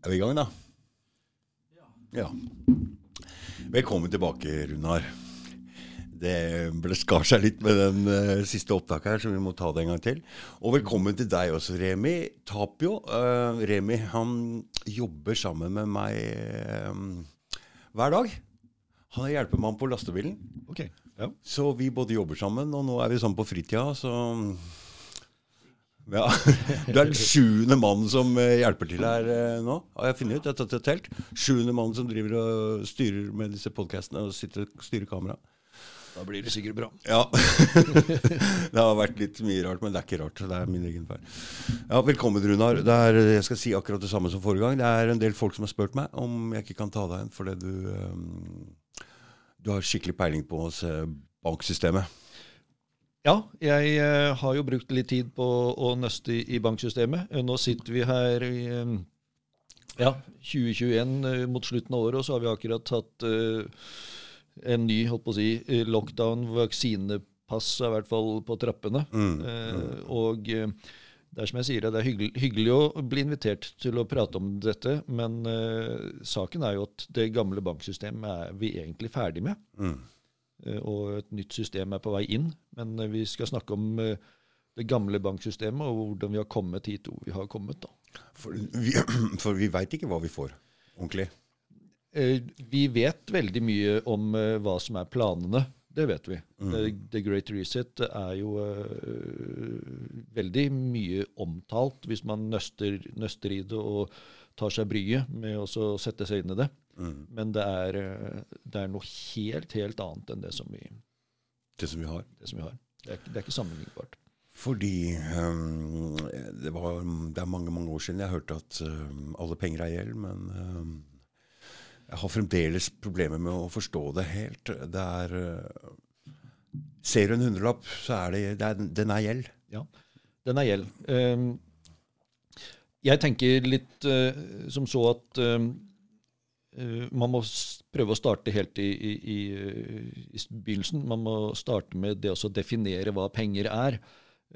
Er vi i gang, da? Ja. Velkommen tilbake, Runar. Det ble skar seg litt med den uh, siste opptaket her, så vi må ta det en gang til. Og velkommen til deg også, Remi Tapio. Uh, Remi han jobber sammen med meg uh, hver dag. Han er hjelpemann på lastebilen. Ok, ja. Så vi både jobber sammen, og nå er vi sammen på fritida, så ja. Du er den sjuende mannen som hjelper til her nå, har jeg funnet ut. Jeg har tatt et telt. Sjuende mannen som driver og styrer med disse podkastene og sitter og styrer kamera. Da blir det sikkert bra. Ja. det har vært litt mye rart, men det er ikke rart. Det er min egen feil. Ja, velkommen, Runar. Det er, jeg skal si akkurat det samme som forrige gang. Det er en del folk som har spurt meg om jeg ikke kan ta deg igjen fordi du, um, du har skikkelig peiling på oss, banksystemet. Ja, jeg uh, har jo brukt litt tid på å nøste i, banksystemet. Nå sitter vi her i um, ja, 2021 uh, mot slutten av året, og så har vi akkurat hatt en ny holdt på å si, lockdown, vaksinepass er i hvert fall på trappene. Mm, mm. og det er som jeg sier, det er hyggelig, hyggelig, å bli invitert til å prate om dette, men saken er jo at det gamle banksystemet er vi egentlig ferdig med. Mm. Eh, og et nytt system er på vei inn. Men eh, vi skal snakke om eh, det gamle banksystemet og hvordan vi har kommet hit hvor vi har kommet. da. For vi, for vi veit ikke hva vi får ordentlig? Vi vet veldig mye om hva som er planene. Det vet vi. Mm. The Great Reset er jo veldig mye omtalt hvis man nøster, nøster i det og tar seg bryet med å sette seg inn i det. Mm. Men det er, det er, noe helt, helt annet enn det som vi, det som vi har. Det, som vi har. det, er, er, ikke sammenlignbart. Fordi um, det, var, det, er mange mange år siden jeg hørte at um, alle penger er gjeld, men um, jeg har fremdeles problemer med å forstå det helt. Det er uh, Ser du en hundrelapp, så er det, det er, den er gjeld. Ja, den er gjeld. Jeg tenker litt uh, som så at man må prøve å starte helt i, i, i, i, begynnelsen. Man må starte med det å definere hva penger er.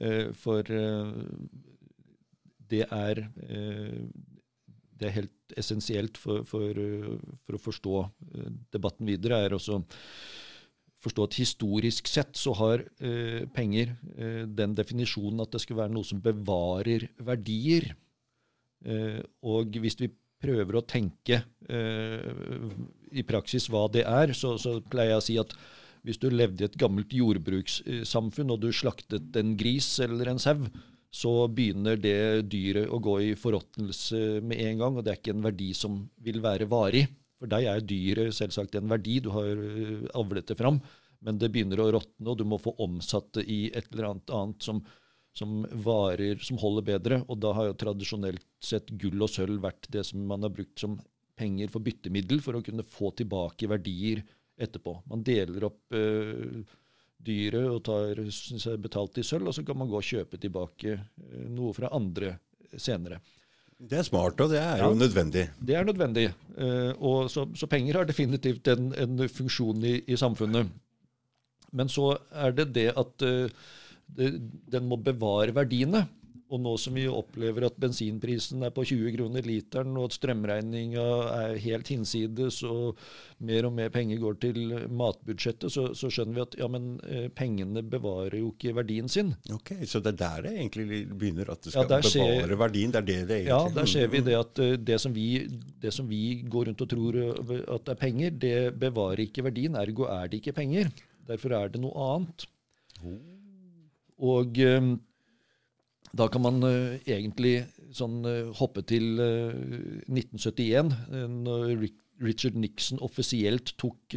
Uh, for det er det er helt essensielt for, for, for, å forstå debatten videre, er også forstå at historisk sett så har eh, penger eh, den definisjonen at det skal være noe som bevarer verdier. Eh, og hvis vi prøver å tenke eh, i praksis hva det er, så, så, pleier jeg å si at hvis du levde i et gammelt jordbrukssamfunn og du slaktet en gris eller en sau, så begynner det dyret å gå i forråtnelse med en gang, og det er ikke en verdi som vil være varig. For deg er dyret selvsagt en verdi, du har eh, avlet det fram, men det begynner å råtne, og du må få omsatt det i et eller annet annet som som varer, som holder bedre. Og da har jo tradisjonelt sett gull og sølv vært det som man har brukt som penger for byttemiddel for å kunne få tilbake verdier etterpå. Man deler opp eh, dyret og tar seg betalt i sølv, og så kan man gå og kjøpe tilbake eh, noe fra andre senere. Det er smart, og det er ja, jo nødvendig. Det er nødvendig. Eh, og så, så, penger har definitivt en, en funksjon i, i, samfunnet. Men så er det det at eh, den må bevare verdiene. Og nå som vi opplever at bensinprisen er på 20 kroner literen, og at strømregninga er helt hinsides, og mer og mer penger går til matbudsjettet, så, så, skjønner vi at ja, men eh, pengene bevarer jo ikke verdien sin. Ok, Så det er der det egentlig begynner, at det skal ja, bevare ser, verdien? Det er det det egentlig Ja, der ser vi det at eh, det som vi, det som vi går rundt og tror at det er penger, det bevarer ikke verdien. Ergo er det ikke penger. Derfor er det noe annet. Oh. Og um, da kan man uh, egentlig sånn uh, hoppe til uh, 1971, når Richard Nixon offisielt tok,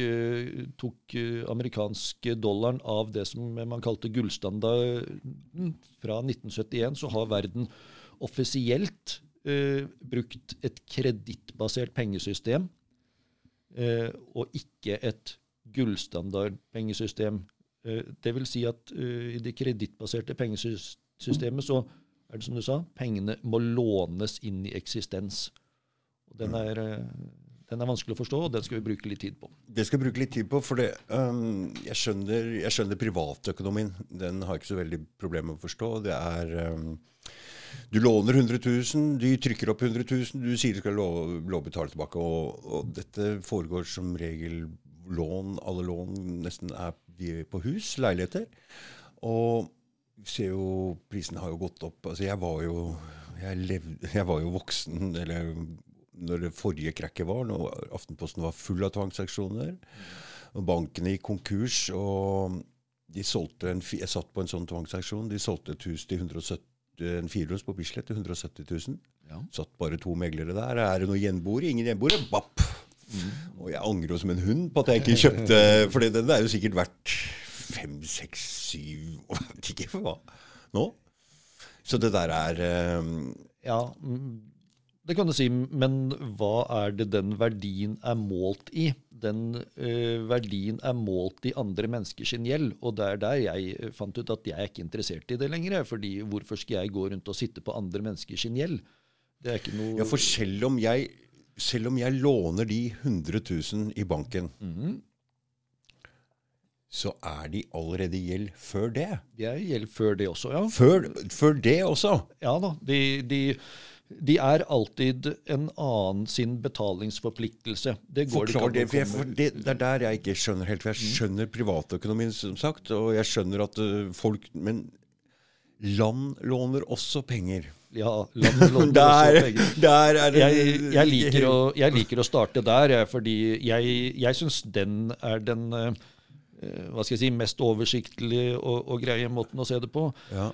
tok amerikanske dollaren av det som man kalte gullstandarden. Fra 1971 så har verden offisielt brukt et kredittbasert pengesystem, og ikke et gullstandardpengesystem Eh, det vil si at uh, i det kredittbaserte pengesystemet så er det som du sa, pengene må lånes inn i eksistens. Og den er, uh, Den er vanskelig å forstå, og den skal vi bruke litt tid på. Det skal vi bruke litt tid på, for det, um, jeg, skjønner, jeg skjønner privatøkonomien. Den har jeg ikke så veldig problemer med å forstå. Det er um, Du låner 100 000, de trykker opp 100 000, du sier du skal lov, lovbetale tilbake. Og, og, dette foregår som regel lån, alle lån nesten er på hus, leiligheter. Og ser jo Prisene har jo gått opp. Altså, jeg var jo jeg, levde, jeg var jo voksen eller når det forrige krekket var, når Aftenposten var full av tvangsaksjoner. Bankene gikk konkurs. og de solgte en, Jeg satt på en sånn tvangsaksjon. De solgte et hus til 170, en fireroms på Bislett til 170 000. Ja. Satt bare to meglere der. Er det noen gjenboere? Ingen gjenboere. Bapp! Mm. Og jeg angrer jo som en hund på at jeg ikke kjøpte For den er jo sikkert verdt fem, seks, syv Jeg vet ikke for hva nå. Så det der er um, Ja, det kan du si, men hva er det den verdien er målt i? Den uh, verdien er målt i andre menneskers gjeld, og det er der jeg fant ut at jeg er ikke interessert i det lenger. fordi hvorfor skal jeg gå rundt og sitte på andre menneskers gjeld? Det er ikke noe Ja, for selv om jeg, selv om jeg låner de 100 000 i banken, mm så er de allerede gjeld før det. De er gjeld før det også, ja. Før, før det også? Ja da. de, de de er alltid en annen sin betalingsforpliktelse. Det Forklar det, for, for det, det, er der jeg ikke skjønner helt. For jeg mm. skjønner privatøkonomien, som sagt, og jeg skjønner at uh, folk Men land låner også penger. Ja, der. Der er det, jeg, jeg, liker å, jeg, liker å, starte der, fordi jeg, jeg syns den er den uh, hva skal jeg si, mest oversiktlige og, og greie måten å se det på. Ja.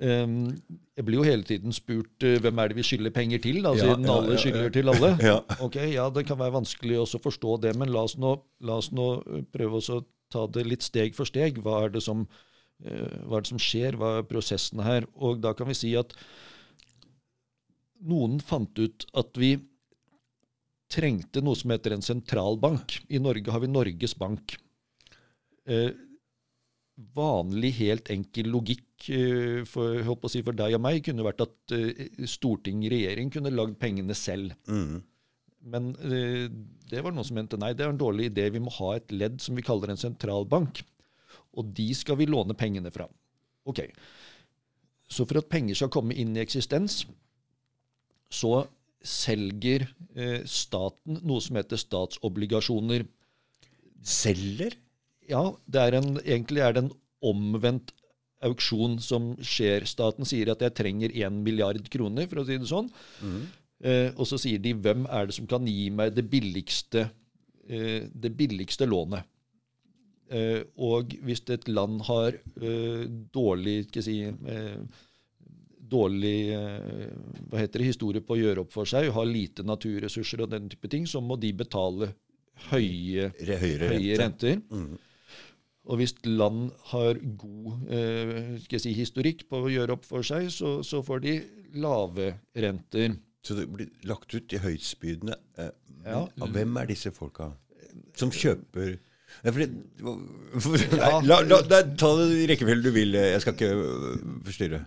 Um, jeg blir jo hele tiden spurt uh, hvem er det vi skylder penger til, da, siden ja, alle skylder til alle. Ok, ja, Det kan være vanskelig også å forstå det, men la oss nå, la oss nå prøve å ta det litt steg for steg. Hva er, som, uh, hva er det som skjer? Hva er prosessene her? Og da kan vi si at noen fant ut at vi trengte noe som heter en sentralbank. I Norge har vi Norges Bank. Eh, vanlig, helt enkel logikk eh, for, si, for, deg og meg kunne vært at eh, storting, regjering, kunne lagd pengene selv. Mm. Men eh, det var noen som mente nei, det er en dårlig idé. Vi må ha et ledd som vi kaller en sentralbank. Og de skal vi låne pengene fra. Ok. Så for at penger skal komme inn i eksistens, så selger uh, staten noe som heter statsobligasjoner. Selger? Ja, er en, egentlig er det en omvendt auksjon som skjer. Staten sier at jeg trenger 1 milliard kroner, for å si det sånn. Mm. Eh, og så sier de hvem er det som kan gi meg det billigste, eh, det billigste lånet. Eh, og hvis et land har eh, dårlig skal si, eh, dårlig eh, hva heter det, historie på å gjøre opp for seg, har lite naturressurser og den type ting, så må de betale høye, høye, rente. renter. Mm. Og hvis land har god eh, si, historikk på å gjøre opp for seg, så, så, får de lave renter. Så det blir lagt ut til høytspydende. Eh, ja. Hvem er disse folka som kjøper Nei, for det, for, nei, la, la, la, ta det rekkefølgen du vil. Jeg skal ikke øh, forstyrre.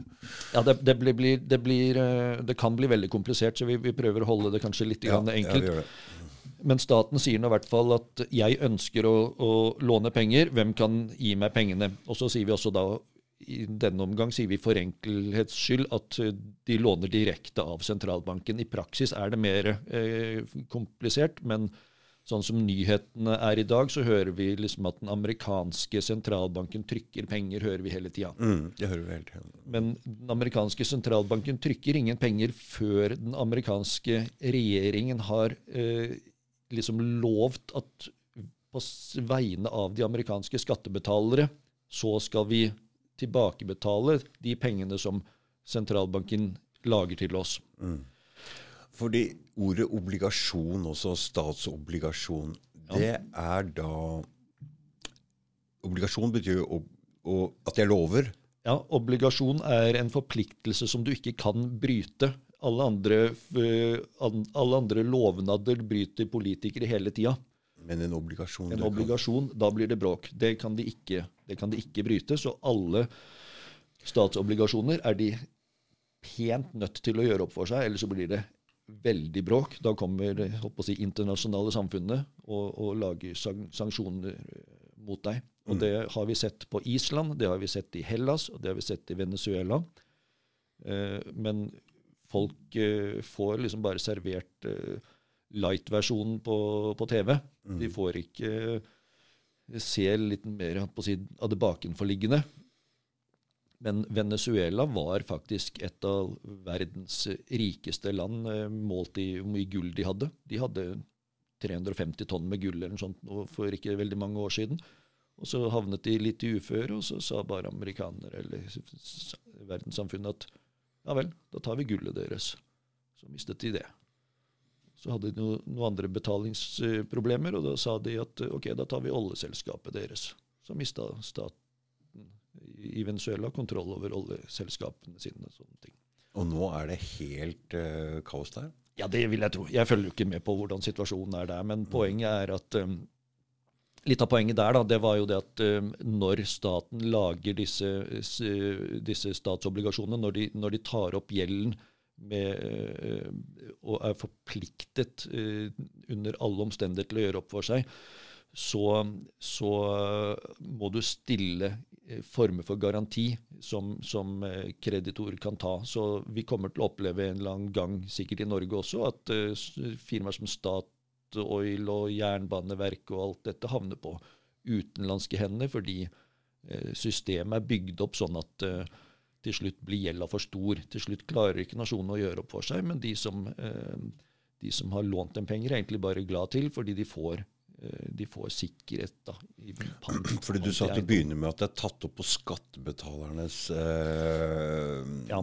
Ja, det, det, blir, det, blir, øh, det, kan bli veldig komplisert, så vi, vi prøver å holde det kanskje litt ja, enkelt. Ja, men staten sier nå i hvert fall at jeg ønsker å, å, låne penger. Hvem kan gi meg pengene? Og så sier vi også da i denne omgang sier vi for enkelhets skyld at eh, de låner direkte av sentralbanken. I praksis er det mer eh, komplisert, men sånn som nyhetene er i dag, så hører vi liksom at den amerikanske sentralbanken trykker penger, hører vi hele tida. Mm, det hører vi hele tiden. Men den amerikanske sentralbanken trykker ingen penger før den amerikanske regjeringen har eh, liksom lovt at på vegne av de amerikanske skattebetalere så skal vi tilbakebetale de pengene som sentralbanken lager til oss. Mm. Fordi ordet obligasjon, også statsobligasjon, ja. det er da Obligasjon betyr jo at jeg lover. Ja, obligasjon er en forpliktelse som du ikke kan bryte. Alle andre, eh, alle andre lovnader bryter politikere hele tida. Men en obligasjon En obligasjon, Da blir det bråk. Det kan, de ikke, det kan de ikke bryte. Så alle statsobligasjoner er de pent nødt til å gjøre opp for seg, eller så blir det veldig bråk. Da kommer det si, internasjonale samfunnet og, og lager sanksjoner mot deg. Og mm. Det har vi sett på Island, det har vi sett i Hellas og det har vi sett i Venezuela. Eh, men folk eh, får liksom bare servert eh, light-versjonen på, på, TV. Mm. De får ikke eh, se litt mer si, av det bakenforliggende. Men Venezuela var faktisk et av verdens rikeste land eh, målt i hvor mye gull de hadde. De hadde 350 tonn med gull eller noe sånt for ikke veldig mange år siden. Og så havnet de litt i uføre, og så sa bare amerikanere eller verdenssamfunnet at ja vel, da tar vi gullet deres. Så mistet de det. Så hadde de noen noe andre betalingsproblemer, og da sa de at ok, da tar vi oljeselskapet deres. Så mista staten i Venezuela kontroll over oljeselskapene sine. sånne ting. Og nå er det helt uh, kaos der? Ja, det vil jeg tro. Jeg følger jo ikke med på hvordan situasjonen er der. Men poenget er at um, Litt av poenget der da, det var jo det at um, når staten lager disse, disse statsobligasjonene, når de, når de, tar opp gjelden med, uh, og er forpliktet uh, under alle omstendigheter til å gjøre opp for seg, så, så må du stille former for garanti som, som, kreditor kan ta. Så vi kommer til å oppleve en eller annen gang, sikkert i Norge også, at firmaer som Statoil og Jernbaneverket og alt dette havner på utenlandske hender, fordi eh, systemet er bygd opp sånn at eh, til slutt blir gjelda for stor. Til slutt klarer ikke nasjonen å gjøre opp for seg, men de som, eh, de som har lånt dem penger, er egentlig bare glad til fordi de får, de får sikkerhet. da. fordi Du sa til å begynne med at det er tatt opp på skattebetalernes eh, ja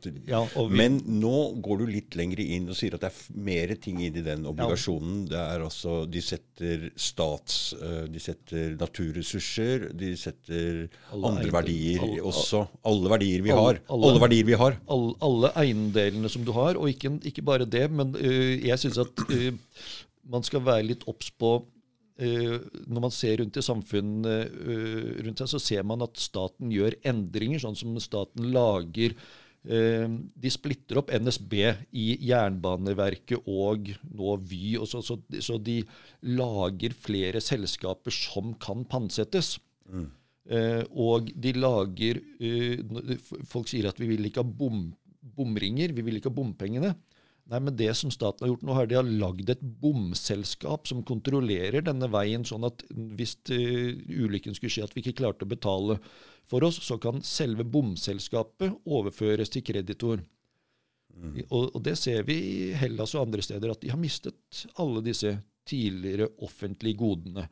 det, ja, vi, men nå går du litt lenger inn og sier at det er mer ting i den obligasjonen. Ja. Det er altså, De setter stats... Eh, de setter naturressurser, de setter alle andre verdier alle, også. Alle verdier vi alle, har. Alle, verdier vi har. Alle, eiendelene som du har. Og ikke, ikke bare det, men uh, jeg syns at uh, man skal være litt obs på Uh, når man ser rundt i samfunnet uh, rundt seg, så ser man at staten gjør endringer, sånn som staten lager Eh, de splitter opp NSB i Jernbaneverket og nå Vy. Og så, så, så, de lager flere selskaper som kan pantsettes. Mm. Eh, og de lager eh, Folk sier at vi vil ikke ha bom, bomringer, vi vil ikke ha bompengene. Nei, men det som staten har gjort nå, er de har lagd et bomselskap som kontrollerer denne veien, sånn at hvis uh, ulykken skulle skje at vi ikke klarte å betale for oss, så kan selve bomselskapet overføres til kreditor. Mm. Og, og, det ser vi i Hellas og andre steder, at de har mistet alle disse tidligere offentlige godene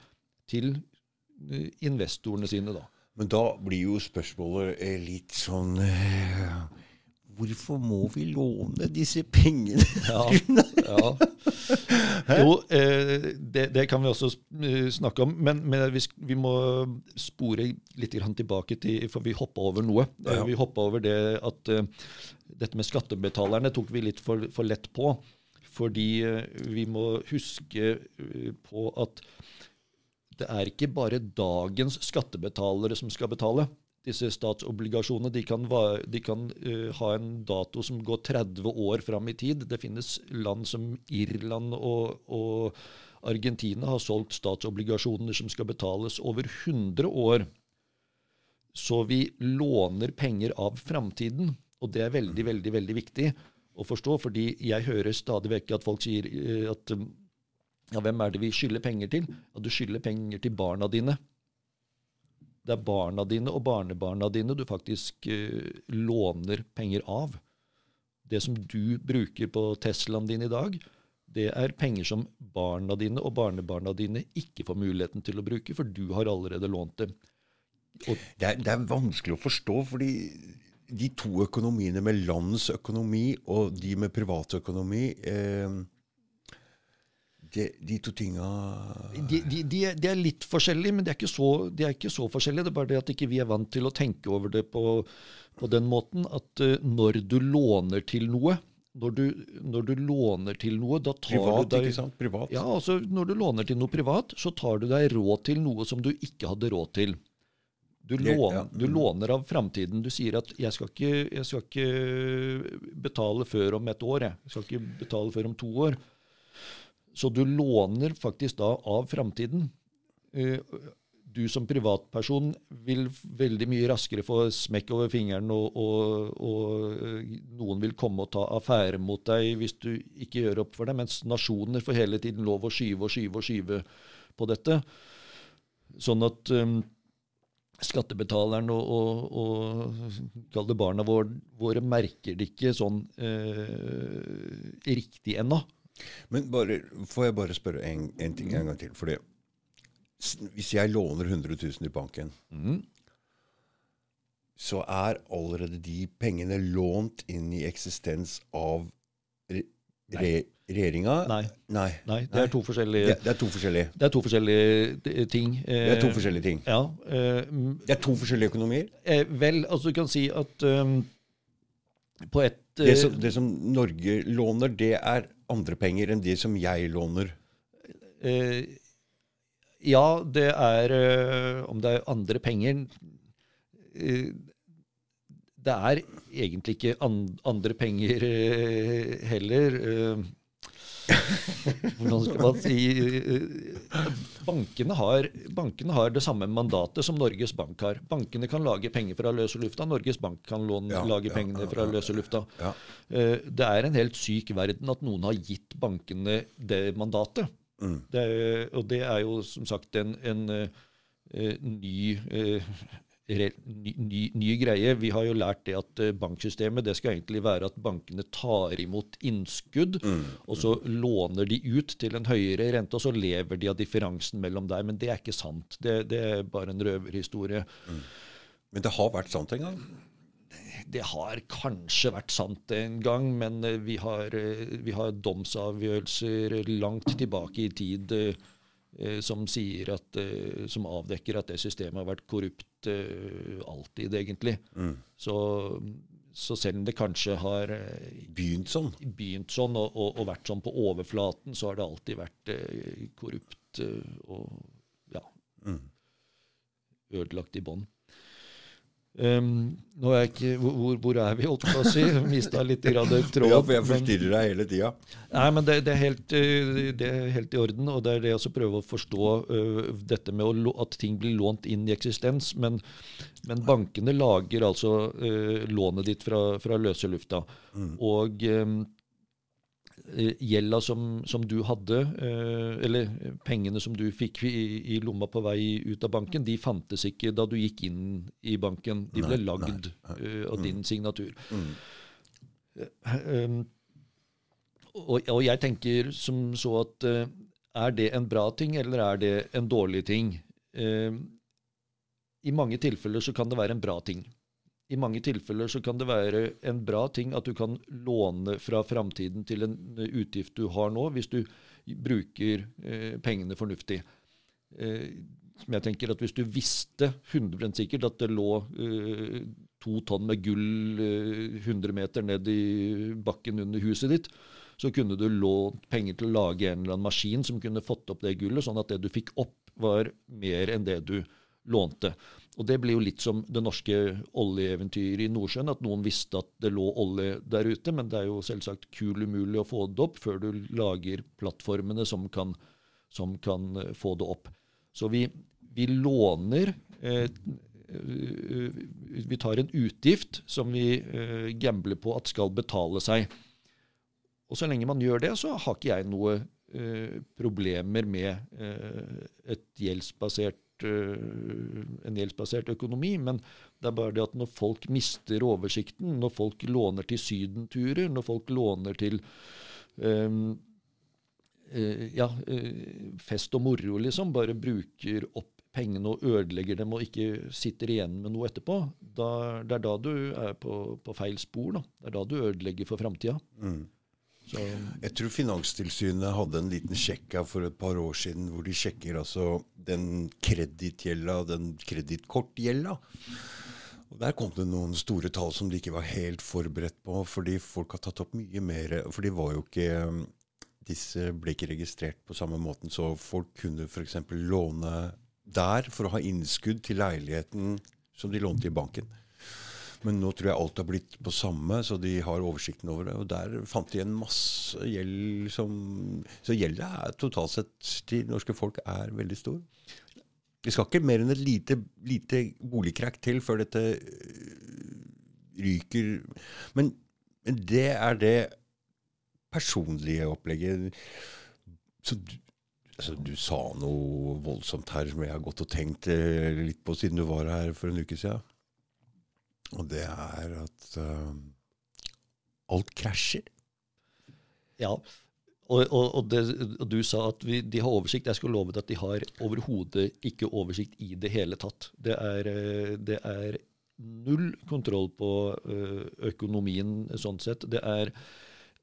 til uh, investorene sine. da. Men da blir jo spørsmålet eh, litt sånn Hvorfor må vi låne disse pengene? ja, ja. Jo, eh, det, det, kan vi også eh, snakke om. Men, men vi, vi, må spore litt tilbake til For vi hoppa over noe. Ja. Vi hoppa over det at uh, dette med skattebetalerne tok vi litt for, for lett på. Fordi uh, vi må huske uh, på at det er ikke bare dagens skattebetalere som skal betale disse statsobligasjonene de kan, de kan uh, ha en dato som går 30 år fram i tid. Det finnes land som Irland og, og, Argentina har solgt statsobligasjoner som skal betales over 100 år. Så vi låner penger av framtiden, og det er veldig, veldig, veldig viktig å forstå. fordi jeg hører stadig vekk at folk sier uh, at ja, hvem er det vi skylder penger til? Ja, du skylder penger til barna dine. Det er barna dine og barnebarna dine du faktisk uh, låner penger av. Det som du bruker på Teslaen din i dag, det er penger som barna dine og barnebarna dine ikke får muligheten til å bruke, for du har allerede lånt dem. Det er, det, er, vanskelig å forstå, fordi de to økonomiene med landets økonomi og de med privatøkonomi eh, de, de, to tinga de, de, de, er, litt forskjellige, men de er, så, de er, ikke så, forskjellige. Det er bare det at ikke vi er vant til å tenke over det på, på den måten at uh, når du låner til noe når du, når du, låner til noe, da tar privat, du deg ikke sant? Privat. Ja, altså Når du låner til noe privat, så tar du deg råd til noe som du ikke hadde råd til. Du, Det- lån, ja. du låner av framtiden. Du sier at jeg skal, ikke, 'jeg skal ikke betale før om et år'. Jeg. jeg skal ikke betale før om to år. Så du låner faktisk da av framtiden. Eh, Du som privatperson vil veldig mye raskere få smekk over fingeren, og, og, og eh, noen vil komme og ta affære mot deg hvis du ikke gjør opp for det, mens nasjoner får hele tiden lov å skyve og skyve og skyve på dette. Sånn at um, skattebetaleren og, og, og barna våre, våre merker det ikke sånn eh, riktig ennå. Men bare, får jeg bare spørre en, en ting en gang til? Fordi hvis jeg låner 100 000 i banken, Mm. så er allerede de pengene lånt inn i eksistens av re, re, regjeringa? Nei. Nei. Nei, det er to forskjellige, Det, det er to forskjellige, det er to forskjellige eh, ting. det er to forskjellige ting. Ja. eh, Det er to forskjellige økonomier. eh, vel, altså du kan si at um, på et Det eh, som, det som Norge låner, det er andre penger enn de som jeg låner. Eh, ja, det er eh, Om det er andre penger eh, Det er egentlig ikke an, andre penger eh, heller. Hvordan skal man si eh, bankene har, bankene har det samme mandatet som Norges Bank har. Bankene kan lage penger fra løse lufta. Norges Bank kan låne, Ja, lage ja, pengene fra løse lufta. Ja. Eh, Det er en helt syk verden at noen har gitt bankene det mandatet. Mm. Det er, og det er jo som sagt en, en eh, eh, ny, ny, ny, ny greie. Vi har jo lært det at eh, banksystemet det skal egentlig være at bankene tar imot innskudd, Mm. og så låner de ut til en høyere rente, og så lever de av differansen mellom der. Men det er ikke sant. Det, det er bare en røverhistorie. Men det har vært sant en gang. Det har kanskje vært sant en gang, men eh, vi har, eh, vi har domsavgjørelser langt tilbake i tid som, sier at, eh, som avdekker at det systemet har vært korrupt eh, alltid, egentlig. Mm. Så, så selv om det kanskje har eh, Begynt sånn. begynt sånn og, og, og vært sånn på overflaten, så har det alltid vært eh, korrupt eh, og ja, Mm. ødelagt i bånn. Um, nå er jeg ikke, hvor, hvor- er vi, holdt på å si? Mista litt grann tråd. Ja, for jeg forstyrrer deg hele tida. Nei, men det, det, er helt, eh, det er helt i orden. Og det er det å prøve å forstå uh, dette med å, at ting blir lånt inn i eksistens. Men, men bankene lager altså uh, lånet ditt fra, fra løse lufta. Og eh, eh, gjelda som, som du hadde, eh, eller pengene som du fikk i, i lomma på vei ut av banken, de fantes ikke da du gikk inn i banken. De ble Nei, lagd nei, eh, av din signatur. Mm. Um, og, og jeg tenker som så at eh, er det en bra ting, eller er det en dårlig ting? Eh, I mange tilfeller så kan det være en bra ting. I mange tilfeller så kan det være en bra ting at du kan låne fra framtiden til en eh, utgift du har nå, hvis du bruker eh, pengene fornuftig. Eh, som jeg tenker at Hvis du visste 100 sikkert at det lå eh, to tonn med gull eh, 100 meter ned i bakken under huset ditt, så kunne du lånt penger til å lage en eller annen maskin som kunne fått opp det gullet, sånn at det du fikk opp, var mer enn det du lånte. Og Det blir jo litt som det norske oljeeventyret i Nordsjøen, at noen visste at det lå olje der ute, men det er jo selvsagt kul umulig å få det opp før du lager plattformene som kan, som kan eh, få det opp. Så vi, vi låner eh, eh, Vi tar en utgift som vi eh, gambler på at skal betale seg. Og så lenge man gjør det, så har ikke jeg noe eh, problemer med eh, et gjeldsbasert, en gjeldsbasert økonomi. Men det er bare det at når folk mister oversikten, når folk låner til sydenturer, når folk låner til um, eh, ja, eh, fest og moro, liksom, bare bruker opp pengene og ødelegger dem og ikke sitter igjen med noe etterpå, da, det er da du er på, på feil spor. Da. Det er da du ødelegger for framtida. Mm. Så, Jeg tror Finanstilsynet hadde en liten sjekk her for et par år siden, hvor de sjekker altså den kredittgjelda, den kredittkortgjelda. Og Der kom det noen store tall som de ikke var helt forberedt på, fordi folk har tatt opp mye mer For de var jo ikke Disse ble ikke registrert på samme måten, så folk kunne f.eks. låne der for å ha innskudd til leiligheten som de lånte i banken. Men nå tror jeg alt har blitt på samme, så de har oversikten over det. Og der fant de en masse gjeld som Så gjelda totalt sett til norske folk er veldig stor. Det skal ikke mer enn et lite, lite boligkrakk til før dette øh, ryker. Men, det er det personlige opplegget. Så du, altså, du sa noe voldsomt her som jeg har gått og tenkt eh, litt på siden du var her for en uke siden. Og det er at uh, alt krasjer. Ja, og, og, og, det, og, du sa at vi, de har oversikt. Jeg skulle lovet at de har overhodet ikke oversikt i det hele tatt. Det er, eh, det er null kontroll på eh, økonomien sånn sett. Det er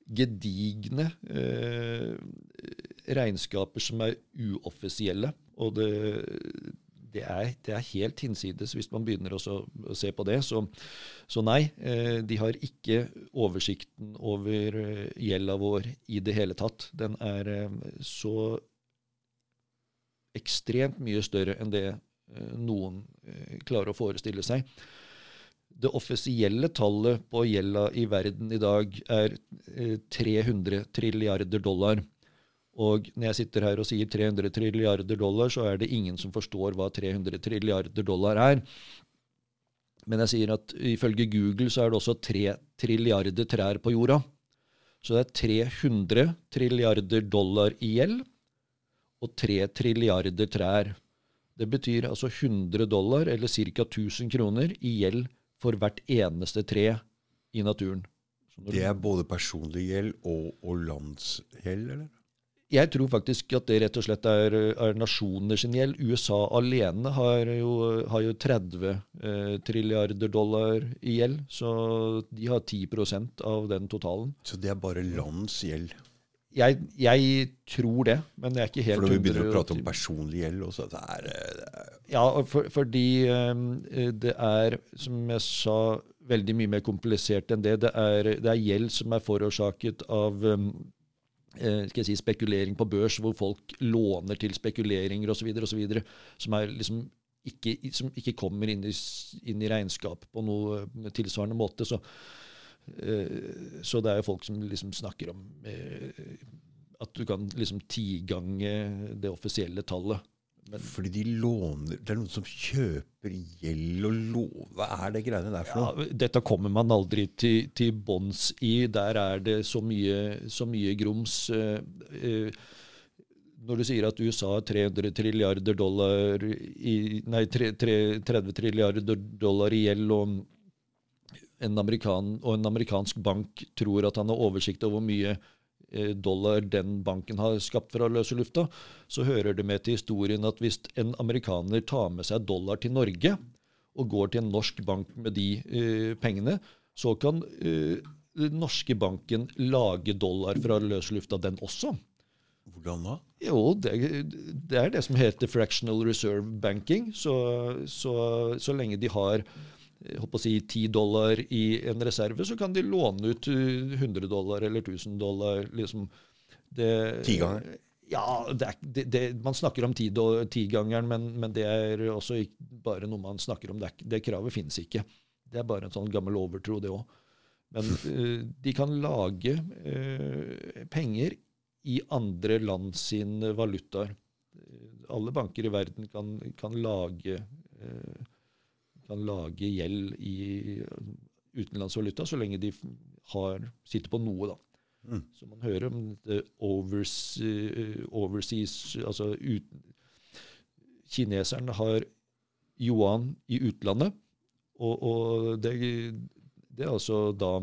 gedigne eh, regnskaper som er uoffisielle. Og det, det er, det er, helt hinsides hvis man begynner å se på det. Så, så nei, eh, de har ikke oversikten over eh, gjelda vår i det hele tatt. Den er eh, så ekstremt mye større enn det noen klarer å forestille seg. Det offisielle tallet på gjelda i verden i dag er 300 trilliarder dollar. Og når jeg sitter her og sier 300 trilliarder dollar, så er det ingen som forstår hva 300 trilliarder dollar er. Men jeg sier at ifølge Google så er det også 3 trilliarder trær på jorda. Så det er 300 trilliarder dollar i gjeld og 3 trilliarder trær. Det betyr altså 100 dollar, eller ca. 1000 kroner, i gjeld for hvert eneste tre i naturen. Det er både personlig gjeld og, og landsgjeld, eller? Jeg tror faktisk at det rett og slett er, er nasjoner sin gjeld. USA alene har jo, har jo 30 eh, trilliarder dollar i gjeld, så de har 10% av den totalen. Så det er bare lands gjeld? Jeg, jeg, tror det, men jeg er ikke helt For når vi begynner å prate om personlig gjeld også, det er, det er Ja, for, fordi um, det er, som jeg sa, veldig mye mer komplisert enn det. Det er, det er gjeld som er forårsaket av um, Eh, skal jeg si, spekulering på børs, hvor folk låner til spekuleringer osv., som, er liksom ikke, som ikke kommer inn i, inn i regnskap på noe tilsvarende måte. Så, uh, så det er jo folk som liksom snakker om at du kan liksom tigange det offisielle tallet. Men, Fordi de låner Det er noen som kjøper gjeld og lov... Hva er det greiene der for noe? Ja, dette kommer man aldri til, til bånns i. Der er det så mye, så mye grums. Uh, når du sier at USA har 300 trilliarder dollar i, Nei, 3, 3, 30 trilliarder dollar i gjeld, og en, amerikan, og en amerikansk bank tror at han har oversikt over hvor mye Eh, dollar den banken har skapt fra løse lufta, så hører det med til historien at hvis en amerikaner tar med seg dollar til Norge og går til en norsk bank med de uh, pengene, så kan uh, den norske banken lage dollar fra løse lufta, den også. Hvordan da? Jo, det, det, er det som heter fractional reserve banking. Så, så, så lenge de har håper å si, 10 dollar i en reserve, så kan de låne ut 100 dollar eller 1000 dollar. liksom. Ti ganger? Ja, det er, det, det, man snakker om tigangeren, men, men det er også bare noe man snakker om. Det, kravet finnes ikke. Det er bare en sånn gammel overtro, det òg. Men uh, de kan lage uh, penger i andre land sine valutaer. Alle banker i verden kan, kan lage uh, kan lage gjeld i utenlandsvaluta så lenge de har, sitter på noe, da. Mm. Så man hører om overseas, overseas altså ut, Kineserne har yuan i utlandet, og, og det, det, er altså da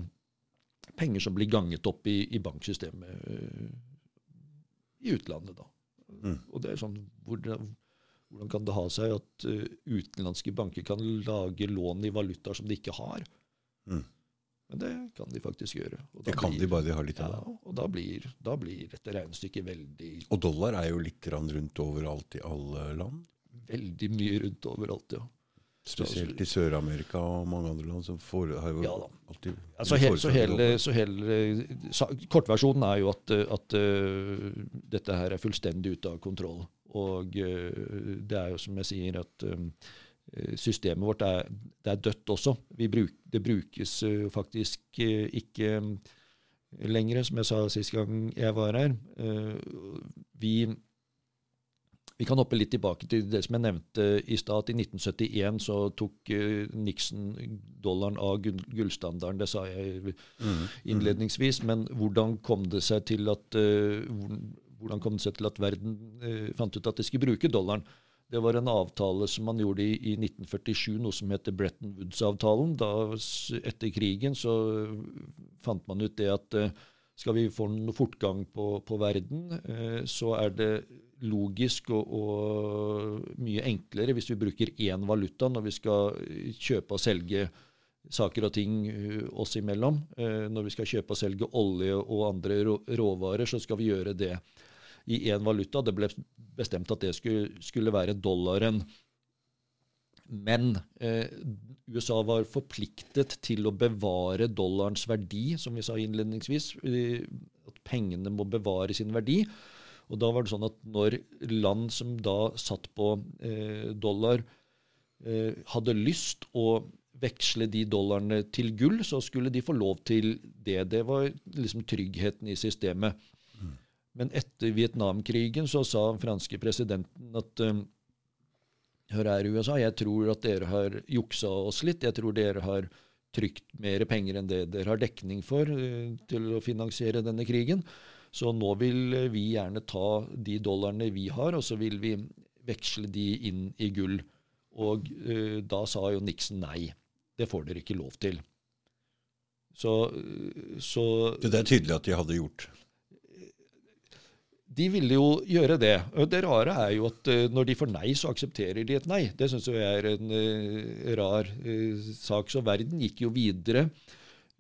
penger som blir ganget opp i, i banksystemet uh, i utlandet, da. Mm. Og det er sånn hvor, hvordan kan det ha seg at uh, utenlandske banker kan lage lån i valutaer som de ikke har? Mm. Men det kan de faktisk gjøre. det kan blir, de bare de har litt av. Ja, og da blir, da blir, dette regnestykket veldig Og dollar er jo litt rundt overalt i alle land? Veldig mye rundt overalt, ja. Spesielt i Sør-Amerika og mange andre land som får, har jo ja, alltid ja, så, he, så, hele, så hele, Kortversjonen er jo at, at uh, dette her er fullstendig ute av kontroll. Og uh, det er jo som jeg sier, at um, systemet vårt er, er dødt også. Bruk, det brukes uh, faktisk ikke lenger, som jeg sa sist gang jeg var her. vi vi kan hoppe litt tilbake til det som jeg nevnte i stad. I 1971 så tok Nixon dollaren av gullstandarden. Det sa jeg mm, mm. innledningsvis. Men hvordan kom det seg til at, hvordan kom det seg til at verden eh, fant ut at de skulle bruke dollaren? Det var en avtale som man gjorde i, i 1947, noe som heter Bretton Woods-avtalen. Da, Etter krigen så fant man ut det at skal vi få noe fortgang på, på verden, så er det logisk og, og, mye enklere hvis vi bruker én valuta når vi skal kjøpe og selge saker og ting uh, oss imellom. Når vi skal kjøpe og selge olje og andre råvarer, så skal vi gjøre det i én valuta. Det ble bestemt at det skulle, skulle være dollaren. Men eh, USA var forpliktet til å bevare dollarens verdi, som vi sa innledningsvis. At pengene må bevare sin verdi. Og da var det sånn at når land som da satt på eh, dollar, eh, hadde lyst å veksle de dollarene til gull, så skulle de få lov til det. Det var liksom tryggheten i systemet. Men etter Vietnamkrigen så sa den franske presidenten at eh, Hør her, USA, jeg tror at dere har juksa oss litt. Jeg tror dere har trykt mer penger enn det dere har dekning for uh, til å finansiere denne krigen. Så nå vil vi gjerne ta de dollarene vi har, og så vil vi veksle de inn i gull. Og uh, da sa jo Nixon nei. Det får dere ikke lov til. Så, så Det er tydelig at de hadde gjort? De ville jo gjøre det. Det rare er jo at uh, når de får nei, så aksepterer de et nei. Det syns jeg er en rar sak. Så verden gikk jo videre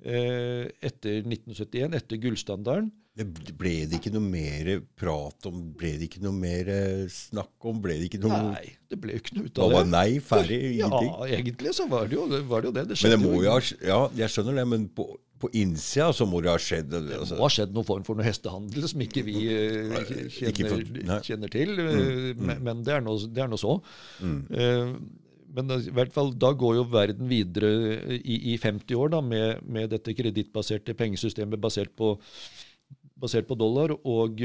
etter 1971, etter gullstandarden. Det ble det ikke noe mer prat om? Ble det ikke noe mer eh, snakk om? Ble det ikke noe Nei, det ble ikke noe ut av det. Var nei, ferdig, ingenting? Ja, egentlig så var det jo, var det, jo det. det men det må jo ha, ja, jeg skjønner det, men på, på innsida så må det ha skjedd altså. Det må ha skjedd noen form for noe hestehandel som ikke vi uh, kjenner, ikke for, kjenner, til. Mm, mm. Men, men, det er nå så. Mm. Uh, men i hvert fall, da går jo verden videre i, i 50 år da, med, med dette kredittbaserte pengesystemet basert på basert på dollar. og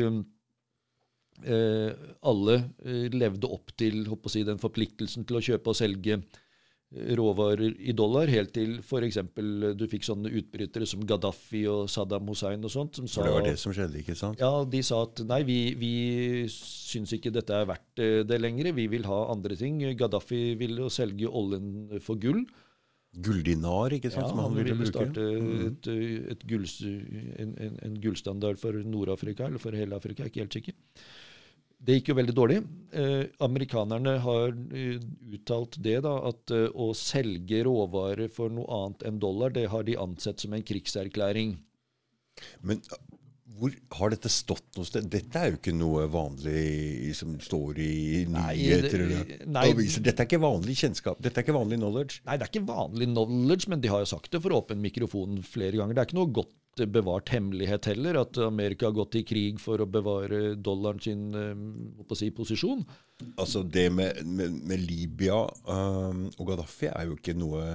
eh, alle eh, levde opp til si, den forpliktelsen til å kjøpe og selge eh, råvarer i dollar, helt til f.eks. du fikk sånne utbrytere som Gaddafi og Saddam Hussein og sånt. Som sa, for det var det som skjedde, ikke sant? Ja, de sa at nei, vi, vi syns ikke dette er verdt det lenger. Vi vil ha andre ting. Gaddafi ville selge oljen for gull. Gulldinar, ikke sant? Ja, som han, ville, ville starte mm. et, et gull, en, en, en, gullstandard for Nord-Afrika, eller for hele Afrika, ikke helt sikker. Det gikk jo veldig dårlig. Eh, amerikanerne har uh, uttalt det, da, at uh, å selge råvarer for noe annet enn dollar, det har de ansett som en krigserklæring. Men hvor har dette stått noe sted? Dette er jo ikke noe vanlig som står i nyheter eller aviser. Dette er ikke vanlig kjennskap. Dette er ikke vanlig knowledge. Nei, det er ikke vanlig knowledge, men de har jo sagt det for åpen mikrofon flere ganger. Det er ikke noe godt bevart hemmelighet heller, at Amerika har gått i krig for å bevare dollaren sin uh, si, posisjon. Altså Det med, med, med Libya um, og Gaddafi er jo ikke noe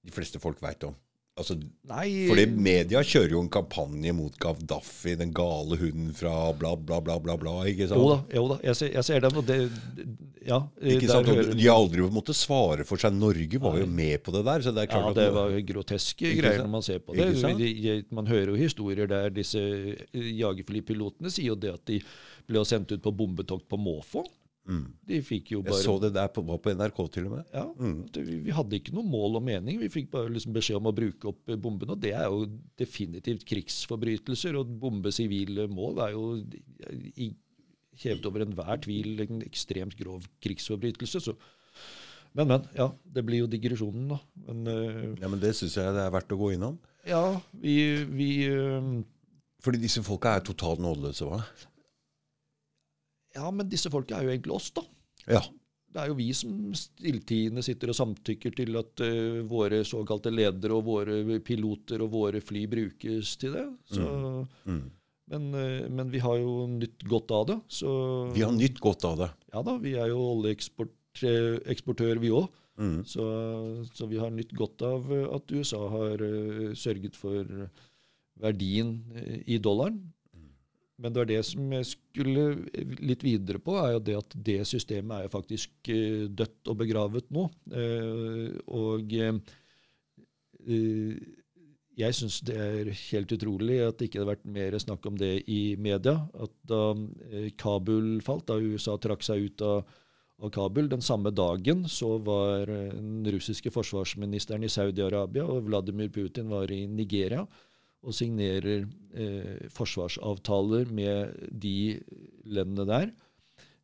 de fleste folk veit om. Altså, Nei, fordi media kjører jo en kampanje mot Gaddafi, den gale hunden fra bla, bla, bla, bla, bla ikke sant? Jo da, jo da jeg, ser, jeg ser den. Og det, ja, ikke sant? Og De aldri måttet svare for seg. Norge var Nei. jo med på det der. så det er klart ja, det var groteske greier når man ser på det. Man hører jo historier der disse jagerflypilotene sier jo det at de ble sendt ut på bombetokt på måfå. Mm. De fikk jo bare... Jeg så det der på, var på NRK til og med. Ja, mm. det, vi, hadde ikke noe mål og mening. Vi fikk bare liksom beskjed om å bruke opp bombene. Og det er jo definitivt krigsforbrytelser. Å bombe sivile mål er jo i, hevet over enhver tvil en ekstremt grov krigsforbrytelse. Så. Men, men. Ja, det blir jo digresjonen, da. Men, uh, ja, men det syns jeg det er verdt å gå innom. Ja, vi, vi uh, Fordi disse folka er totalt nådeløse, hva? Ja, men disse folka er jo egentlig oss, da. Ja. Det er jo vi som stilltiende sitter og samtykker til at uh, våre såkalte ledere og våre piloter og våre fly brukes til det. Så, mm. Mm. Men, men, vi har jo nytt godt av det. Så, vi har nytt godt av det? Ja da, vi er jo oljeeksportør, vi òg. Mm. Så, så, vi har nytt godt av at USA har uh, sørget for verdien i dollaren. Men det var det som jeg skulle litt videre på, er jo det at det systemet er jo faktisk uh, dødt og begravet nå. Uh, og jeg syns det er helt utrolig at det ikke har vært mer snakk om det i media. At da Kabul falt, da USA trakk seg ut av av Kabul. Den samme dagen så var den russiske forsvarsministeren i Saudi-Arabia, og Vladimir Putin var i Nigeria og signerer eh, forsvarsavtaler med de landene der.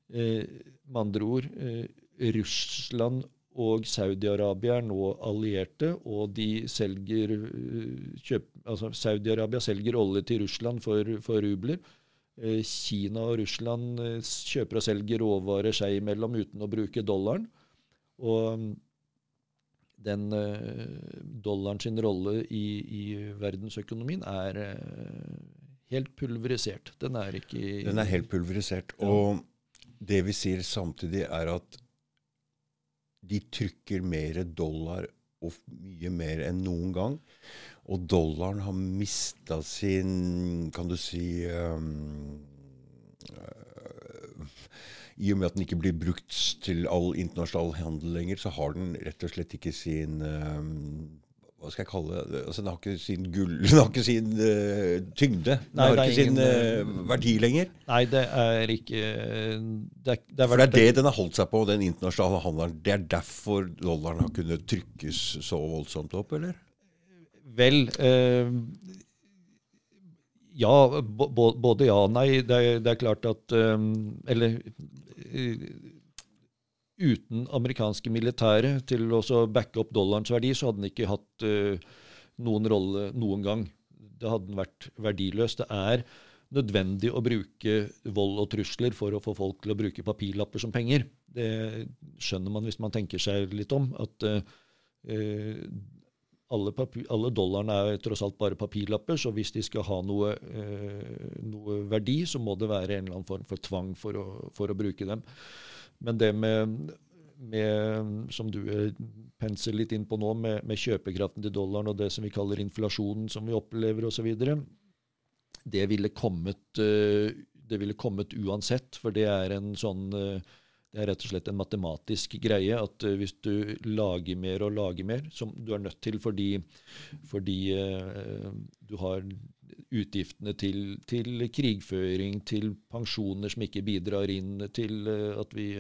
Eh, med andre ord eh, Russland og Saudi-Arabia er nå allierte, og de selger eh, kjøp, altså Saudi-Arabia selger olje til Russland for, for rubler. Eh, Kina og Russland eh, kjøper og selger råvarer seg imellom uten å bruke dollaren. Og den uh, dollaren sin rolle i, i, verdensøkonomien er uh, helt pulverisert. Den er ikke Den er helt pulverisert. Og det vi sier samtidig, er at de trykker mer dollar og mye mer enn noen gang. Og dollaren har mista sin Kan du si um, I og med at den ikke blir brukt til all internasjonal handel lenger, så har den rett og slett ikke sin um, hva skal jeg kalle det? Altså, den har ikke sin gull, den har ikke sin uh, tyngde. Den Nei, har ikke sin uh, verdi lenger. Nei, det er ikke det er, det er For det er det den har holdt seg på, den internasjonale handelen. Det er derfor dollaren har kunnet trykkes så voldsomt opp, eller? Vel eh, Ja, både ja og nei. Det er, det er klart at um, Eller eh, uten amerikanske militære til å backe opp dollarens verdi, så hadde den ikke hatt uh, noen rolle noen gang. Det hadde den vært verdiløs. Det er nødvendig å bruke vold og trusler for å få folk til å bruke papirlapper som penger. Det skjønner man hvis man tenker seg litt om. At uh, alle, alle, dollarene er tross alt bare papirlapper, så hvis de skal ha noe, eh, noe verdi, så må det være en eller annen form for tvang for å, for å bruke dem. Men det med, med, som du penser litt inn på nå, med, med, kjøpekraften til dollaren og det som vi kaller inflasjonen som vi opplever osv., det ville eh, det ville kommet uansett, for det er en sånn eh, det er rett og slett en matematisk greie at uh, hvis du lager mer og lager mer, som du er nødt til fordi, fordi uh, du har utgiftene til, til, krigføring, til pensjoner som ikke bidrar inn, til uh, at vi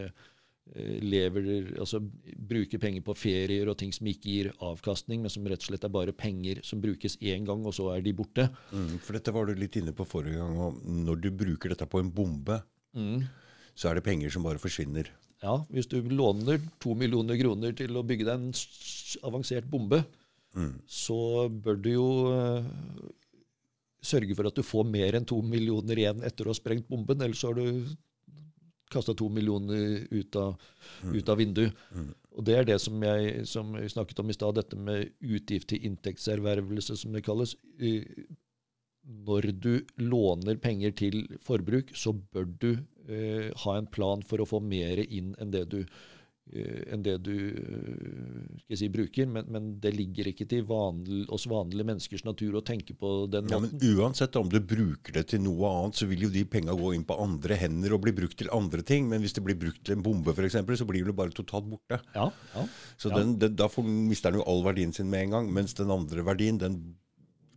lever, altså bruker penger på ferier og ting som ikke gir avkastning, men som rett og slett er bare penger som brukes én gang, og så er de borte. Mm, for dette var du litt inne på forrige gang. og Når du bruker dette på en bombe, mm så er det penger som bare forsvinner. Ja, hvis du låner to millioner kroner til å bygge deg en avansert bombe, mm. så bør du jo uh, sørge for at du får mer enn to millioner igjen etter å ha sprengt bomben. Ellers har du kasta to millioner ut av, mm. ut av vinduet. Mm. Og Det er det som jeg som vi snakket om i stad, dette med utgift til inntektservervelse, som det kalles. Når du låner penger til forbruk, så bør du uh, ha en plan for å få mer inn enn det du, uh, enn det du uh, si, bruker. Men, men, det ligger ikke til vanlig, oss vanlige menneskers natur å tenke på den ja, måten. Men uansett om du bruker det til noe annet, så vil jo de penga gå inn på andre hender og bli brukt til andre ting. Men hvis det blir brukt til en bombe, f.eks., så blir det bare totalt borte. Ja, ja, så den, den, da får, mister den jo all verdien sin med en gang. Mens den andre verdien, den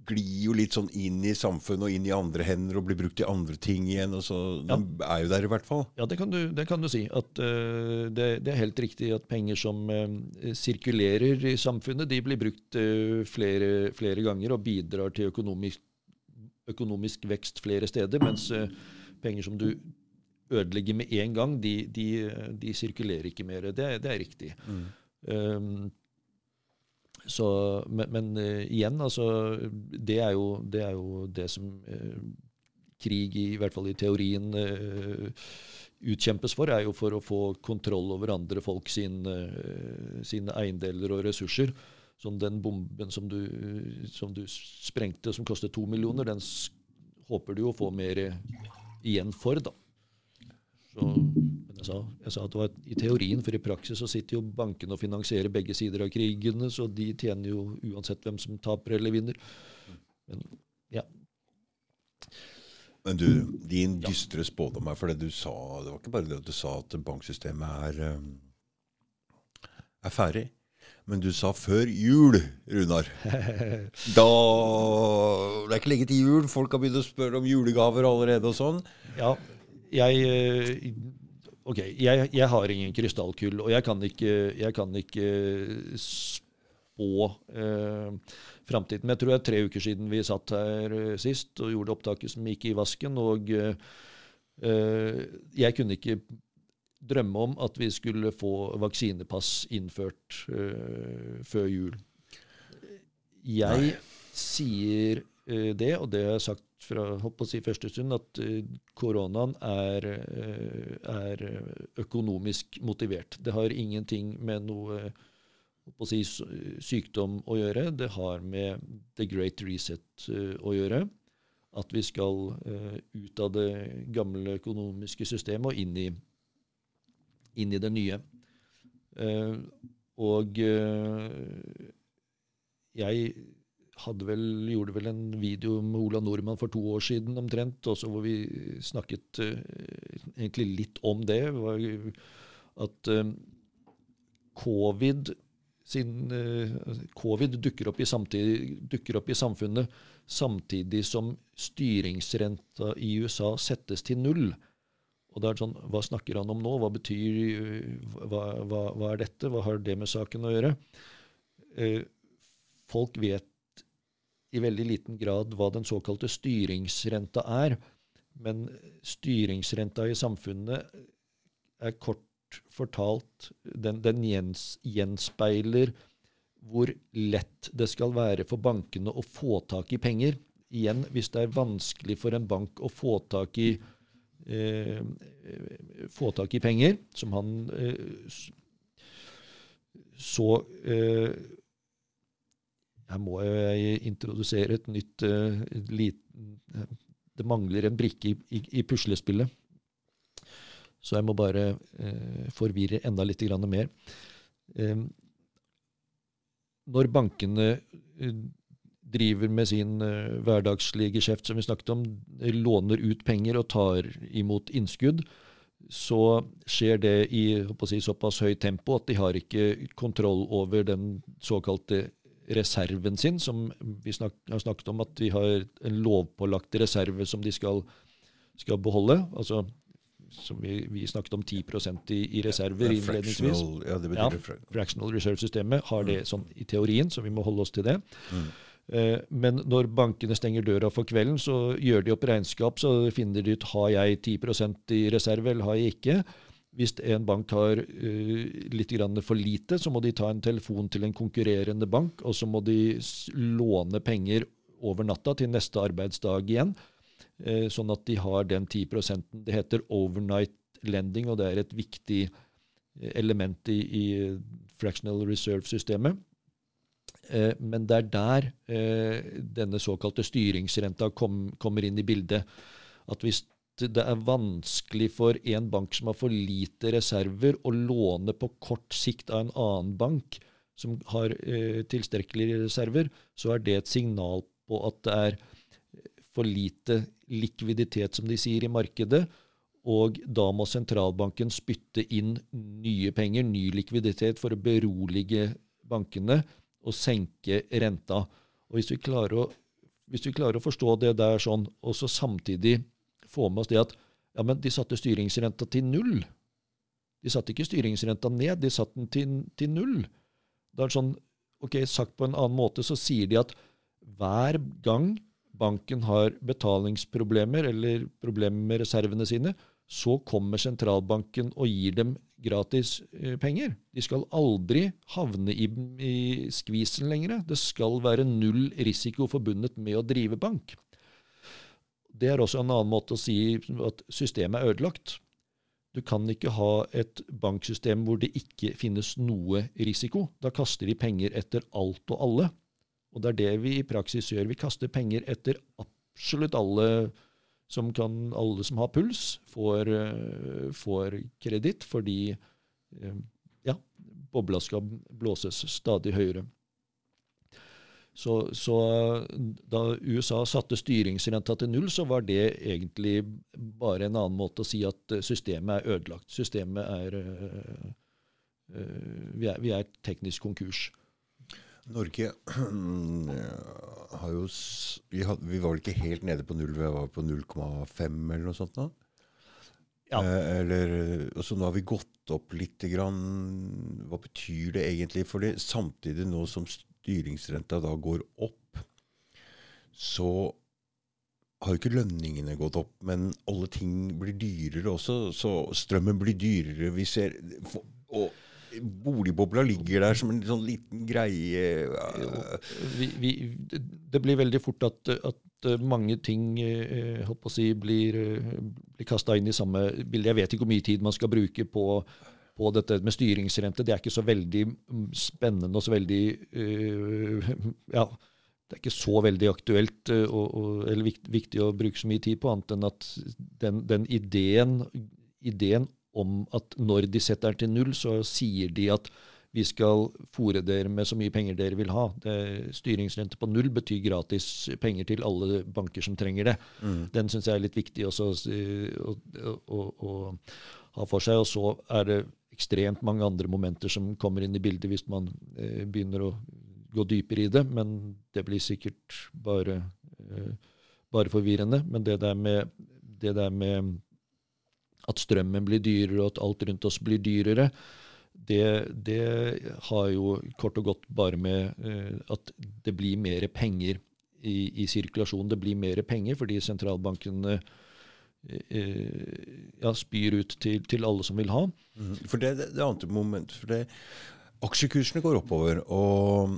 glir jo litt sånn inn i samfunnet og inn i andre hender og blir brukt til andre ting igjen. og så ja. De er jo der i hvert fall. Ja, det kan du, det kan du si. At, uh, det, det, er helt riktig at penger som uh, sirkulerer i samfunnet, de blir brukt uh, flere, flere, ganger og bidrar til økonomisk, økonomisk vekst flere steder. Mens penger som du ødelegger med en gang, de, de, de sirkulerer ikke mer. Det, det er riktig. Mm. Um, så, men, men uh, igjen, altså det er, jo, det er jo det som uh, krig, i, i, hvert fall i teorien, uh, utkjempes for, er jo for å få kontroll over andre folk sin, sine eiendeler og ressurser. Som den bomben som du, som du sprengte, som kostet to millioner, den håper du å få mer igjen for, da. Så, jeg sa, jeg sa, at det var i teorien, for i praksis så sitter jo bankene og finansierer begge sider av krigene, så de tjener jo uansett hvem som taper eller vinner. Men ja. Men du, din dystre spådom er for det du sa Det var ikke bare det at du sa at banksystemet er, eh, er ferdig. Men du sa før jul, Runar. Da Det er ikke lenge til jul. Folk har begynt å spørre om julegaver allerede og sånn. Ja, jeg eh, Ok, jeg, jeg har ingen krystallkull, og jeg kan ikke, jeg kan ikke spå eh, framtiden. Men jeg tror det er tre uker siden vi satt her eh, sist og gjorde opptaket som gikk i vasken. Og eh, jeg kunne ikke drømme om at vi skulle få vaksinepass innført eh, før jul. Jeg Nei. sier eh, det, og det har jeg sagt fra holdt si første stund, at uh, koronaen er, uh, er, økonomisk motivert. Det har ingenting med noe si, sykdom å gjøre. Det har med the great reset uh, å gjøre. At vi skal ut av det gamle økonomiske systemet og inn i, inn i det nye. og jeg vel, gjorde vel en video med Ola Nordmann for to år siden omtrent, også hvor vi snakket uh, egentlig litt om det. At uh, covid, sin, uh, covid dukker, opp dukker, opp i samfunnet samtidig som styringsrenta i USA settes til null. Og det er sånn, Hva snakker han om nå? Hva betyr hva, hva, hva er dette? Hva har det med saken å gjøre? folk vet i veldig liten grad hva den såkalte styringsrenta er. Men styringsrenta i samfunnet er kort fortalt Den, den gjens, gjenspeiler hvor lett det skal være for bankene å få tak i penger. Igjen, hvis det er vanskelig for en bank å få tak i, eh, få tak i penger, som han eh, Så eh, her må jeg introdusere et nytt uh, liten, Det mangler en brikke i, i, i, puslespillet. Så jeg må bare uh, forvirre enda litt mer. Um, når bankene uh, driver med sin hverdagslige geskjeft, som vi snakket om, låner ut penger og tar imot innskudd, så skjer det i si, såpass høyt tempo at de har ikke kontroll over den såkalte reserven sin, som vi snak, har snakket om at vi har en lovpålagt reserve som de skal, skal beholde. altså som vi, vi, snakket om 10 i, i reserver innledningsvis. Ja, det betyr ja, fractional reserve-systemet har det sånn i teorien, så vi må holde oss til det. Mm. Eh, men når bankene stenger døra for kvelden, så gjør de opp regnskap, så finner de ut har jeg 10% i reserve eller har jeg ikke. Hvis en bank har uh, litt for lite, så må de ta en telefon til en konkurrerende bank, og så må de låne penger over natta til neste arbeidsdag igjen, uh, sånn at de har den 10% Det heter overnight lending, og det er et viktig eh, element i, i fractional reserve-systemet. Uh, men det er der denne såkalte styringsrenta kom, kommer inn i bildet. At hvis det er vanskelig for en bank som har for lite reserver, å låne på kort sikt av en annen bank som har eh, tilstrekkelige reserver, så er det et signal på at det er for lite likviditet, som de sier, i markedet. Og da må sentralbanken spytte inn nye penger, ny likviditet, for å berolige bankene og senke renta. Og hvis vi klarer å, vi klarer å forstå det der sånn, og så samtidig få med oss det at ja, men de satte styringsrenta til null. De satte ikke styringsrenta ned, de satte den til, til null. Da er det sånn, ok, Sagt på en annen måte så sier de at hver gang banken har betalingsproblemer eller problemer med reservene sine, så kommer sentralbanken og gir dem gratis eh, penger. De skal aldri havne i, i skvisen lenger. Det skal være null risiko forbundet med å drive bank. Det er også en annen måte å si at systemet er ødelagt. Du kan ikke ha et banksystem hvor det ikke finnes noe risiko. Da kaster de penger etter alt og alle. Og det er det vi i praksis gjør. Vi kaster penger etter absolutt alle som, kan, alle som har puls, får, får kreditt, fordi ja, bobla skal blåses stadig høyere. Så, så, da USA satte styringsrenta til null, så var det egentlig bare en annen måte å si at systemet er ødelagt. Systemet er øh, øh, vi, er vi er teknisk konkurs. Norge har jo vi, had, vi, var vel ikke helt nede på null, vi var på 0,5 eller noe sånt nå? Ja. Eh, eller, og så nå har vi gått opp litt. Grann. Hva betyr det egentlig? For det, samtidig nå som styringsrenta da går opp, så har jo ikke lønningene gått opp, men alle ting blir dyrere også. Så strømmen blir dyrere. Vi ser, og boligbobla ligger der som en sånn liten greie. Vi, vi, det blir veldig fort at, at mange ting eh, si, blir, blir kasta inn i samme bilde. Jeg vet ikke hvor mye tid man skal bruke på på dette med styringsrente. Det er ikke så veldig mm, spennende og så veldig uh, Ja, det er ikke så veldig aktuelt uh, og, og, eller viktig, viktig, å bruke så mye tid på, annet enn at den, den ideen, ideen, om at når de setter den til null, så sier de at vi skal fòre dere med så mye penger dere vil ha. Det, styringsrente på null betyr gratis penger til alle banker som trenger det. Mm. Den syns jeg er litt viktig også å, å, å, ha for seg. Og så er det ekstremt mange andre momenter som kommer inn i bildet hvis man eh, begynner å gå dypere i det, men det blir sikkert bare, eh, bare forvirrende. Men det der, med, det der med at strømmen blir dyrere, og at alt rundt oss blir dyrere, det, det har jo kort og godt bare med eh, at det blir mer penger i, i sirkulasjon. Det blir mer penger fordi sentralbankene ja, spyr ut til, til, alle som vil ha. Mm. For det, det, det andre moment, for det, Aksjekursene går oppover, og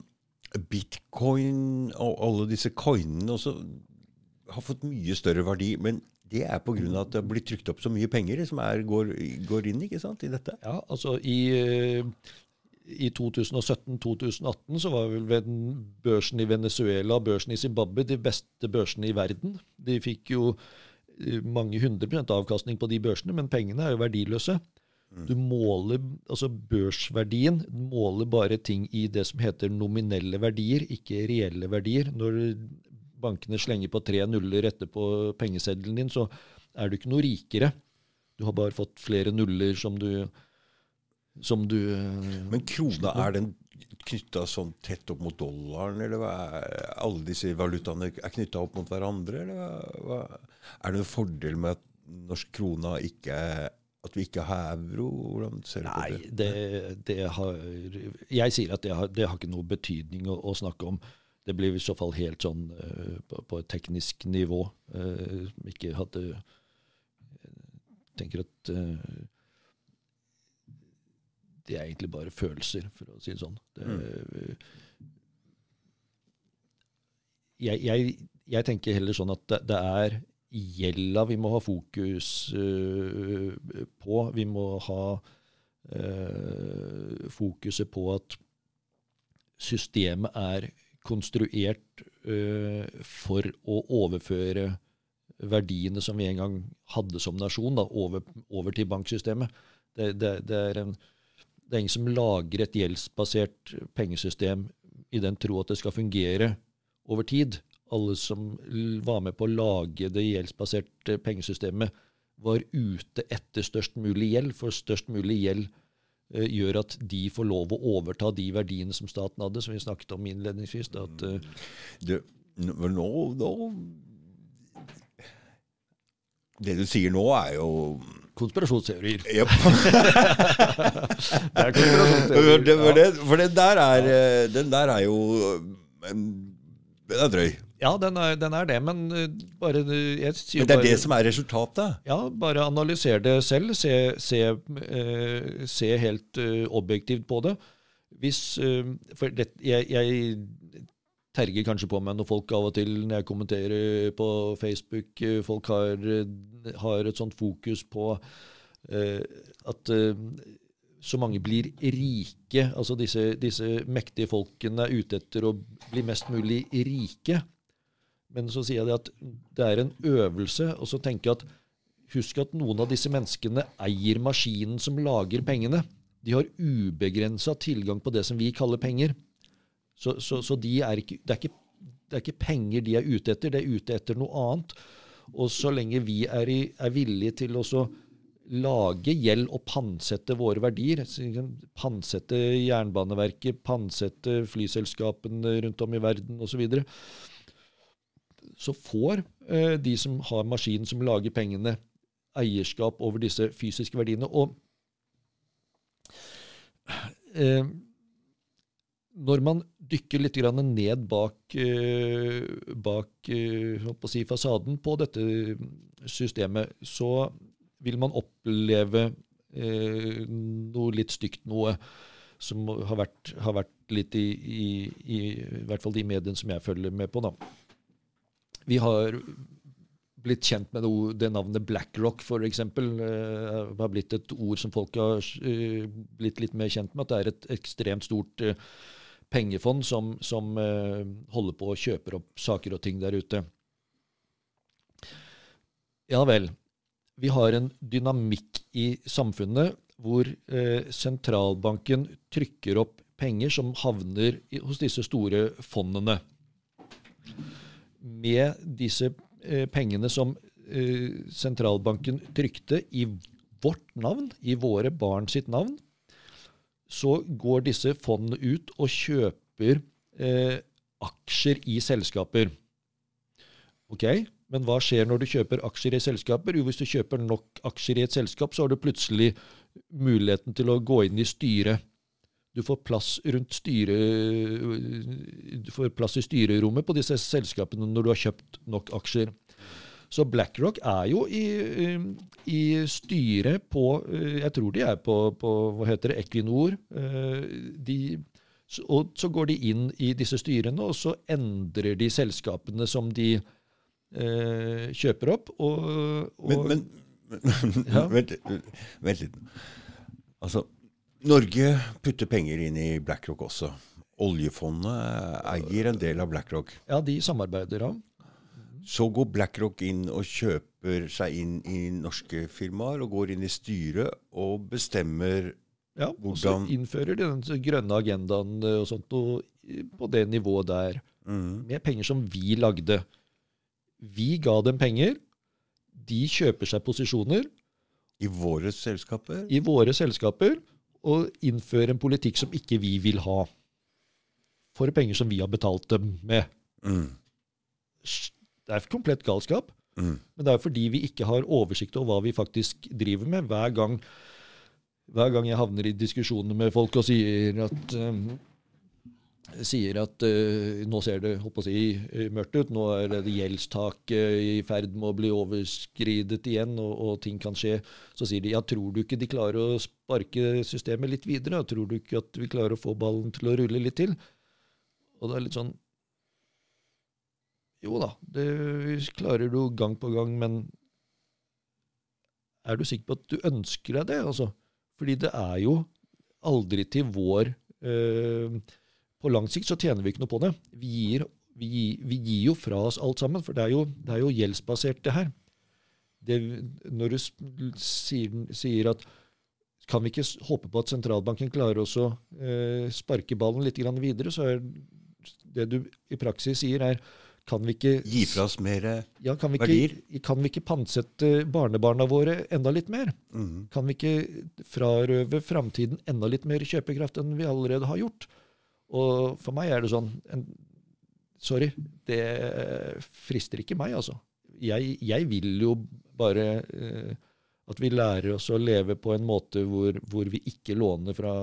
bitcoin og alle disse coinene også har fått mye større verdi. Men det er pga. at det har blitt trykt opp så mye penger som er, går, går, inn ikke sant, i dette? Ja, altså i, i 2017-2018 så var vel børsen i Venezuela og børsen i Zimbabwe de beste børsene i verden. De fikk jo mange hundre prosent avkastning på de børsene, men pengene er jo verdiløse. Mm. Du måler, altså Børsverdien måler bare ting i det som heter nominelle verdier, ikke reelle verdier. Når bankene slenger på tre nuller etterpå pengeseddelen din, så er du ikke noe rikere. Du har bare fått flere nuller som du, som du Men krona, er den knytta sånn tett opp mot dollaren, eller hva er, alle disse valutaene er knytta opp mot hverandre? eller hva, Er det noen fordel med at norsk krona ikke er at vi ikke har euro? Hvordan ser du på det? Nei, det, det har, jeg sier at det har, det har ikke noe betydning å, å, snakke om. Det blir i så fall helt sånn uh, på, på, et teknisk nivå. Uh, ikke hadde tenker at uh, det er egentlig bare følelser, for å si det sånn. Det, mm. jeg, jeg, jeg, tenker heller sånn at det, det er gjelda vi må ha fokus uh, på. Vi må ha uh, fokuset på at systemet er konstruert uh, for å overføre verdiene som vi en gang hadde som nasjon, da, over, over til banksystemet. Det, det, det, er en det er ingen som lager et gjeldsbasert pengesystem i den tro at det skal fungere over tid. Alle som var med på å lage det gjeldsbaserte pengesystemet, var ute etter størst mulig gjeld, for størst mulig gjeld uh, gjør at de får lov å overta de verdiene som staten hadde, som vi snakket om innledningsvis. Da, at, uh, det, nå, nå, Det du sier nå, er jo konspirasjonsteorier. Yep. det er konspirasjonsteorier. Det, for, det, for den der er, eh, den der er jo Den er drøy. Ja, den er, den er, det, men bare jeg sier Men det er bare, det som er resultatet? Ja, bare analyser det selv. Se, se, eh, se helt uh, objektivt på det. Hvis uh, For det, jeg, jeg, terger kanskje på meg når folk av og til når jeg kommenterer på Facebook Folk har har et sånt fokus på uh, at uh, så mange blir rike. Altså disse, disse, mektige folkene er ute etter å bli mest mulig rike. Men så sier jeg det at det er en øvelse. Og så tenker jeg at husk at noen av disse menneskene eier maskinen som lager pengene. De har ubegrensa tilgang på det som vi kaller penger. Så, så, så de er ikke, det, er ikke, det, er ikke, penger de er ute etter, det er ute etter noe annet. Og så lenge vi er, i, er villige til å lage gjeld og pantsette våre verdier, pantsette Jernbaneverket, pantsette flyselskapene rundt om i verden osv., så, så får eh, de som har maskinen som lager pengene, eierskap over disse fysiske verdiene. Og eh, når man dykker litt ned bak, eh, bak eh, si, fasaden på dette systemet, så vil man oppleve eh, noe litt stygt noe som har vært, har vært litt i, i, i, i, hvert fall de mediene som jeg følger med på. da. Vi har blitt kjent med det, det navnet BlackRock, f.eks. Uh, har blitt et ord som folk har blitt litt mer kjent med. At det er et ekstremt stort pengefond som, som uh, holder på å kjøpe opp saker og ting der ute. Ja vel. Vi har en dynamikk i samfunnet hvor sentralbanken trykker opp penger som havner i, hos disse store fondene med disse eh, pengene som sentralbanken trykte i vårt navn, i våre barn sitt navn, så går disse fondene ut og kjøper eh, aksjer i selskaper. Ok, Men hva skjer når du kjøper aksjer i selskaper? Jo, hvis du kjøper nok aksjer i et selskap, så har du plutselig muligheten til å gå inn i styret du får plass styre, du får plass i styrerommet på disse selskapene når du har kjøpt nok aksjer. Så BlackRock er jo i, i styret på Jeg tror de er på, på hva heter det, Equinor. De, og så går de inn i disse styrene, og så endrer de selskapene som de eh, kjøper opp. Og, og men, men ja. vent, vent litt. Altså, Norge putter penger inn i BlackRock også. Oljefondet eier en del av BlackRock. Ja, de samarbeider, ja. Så går BlackRock inn og kjøper seg inn i norske firmaer og går inn i styret og bestemmer ja, hvordan og så innfører de den grønne agendaen og sånt og på det nivået der. Mm. Med penger som vi lagde. Vi ga dem penger. De kjøper seg posisjoner. I våre selskaper? I våre selskaper Og innfører en politikk som ikke vi vil ha. For penger som vi har betalt dem med. Mm. Det er komplett galskap. Mm. Men det er fordi vi ikke har oversikt over hva vi faktisk driver med. Hver gang, hver gang jeg havner i diskusjoner med folk og sier at um, sier at uh, nå ser det si, eh, mørkt ut, nå er det gjeldstaket i ferd med å bli overskridet igjen, og, og, ting kan skje, så sier de ja, tror du ikke de klarer å sparke systemet litt videre? Tror du ikke at vi klarer å få ballen til å rulle litt til? Og det er litt sånn Jo da, det klarer du gang på gang, men er du sikker på at du ønsker deg det? Altså? Fordi det er jo aldri til vår eh, på lang sikt så tjener vi ikke noe på det. Vi gir, vi, vi gir jo fra oss alt sammen, for det er jo, det er jo gjeldsbasert, det her. Det, når du sier, sier, at kan vi ikke håpe på at sentralbanken klarer også eh, sparke ballen litt videre, så er det du i praksis sier, er kan vi ikke Gi fra oss mer ja, kan verdier? Ikke, kan vi ikke pantsette barnebarna våre enda litt mer? Mm. Kan vi ikke frarøve framtiden enda litt mer kjøpekraft enn vi allerede har gjort? Og for meg er det sånn en, Sorry, det frister ikke meg, altså. Jeg, jeg vil jo bare eh, at vi lærer oss å leve på en måte hvor, hvor, vi ikke låner fra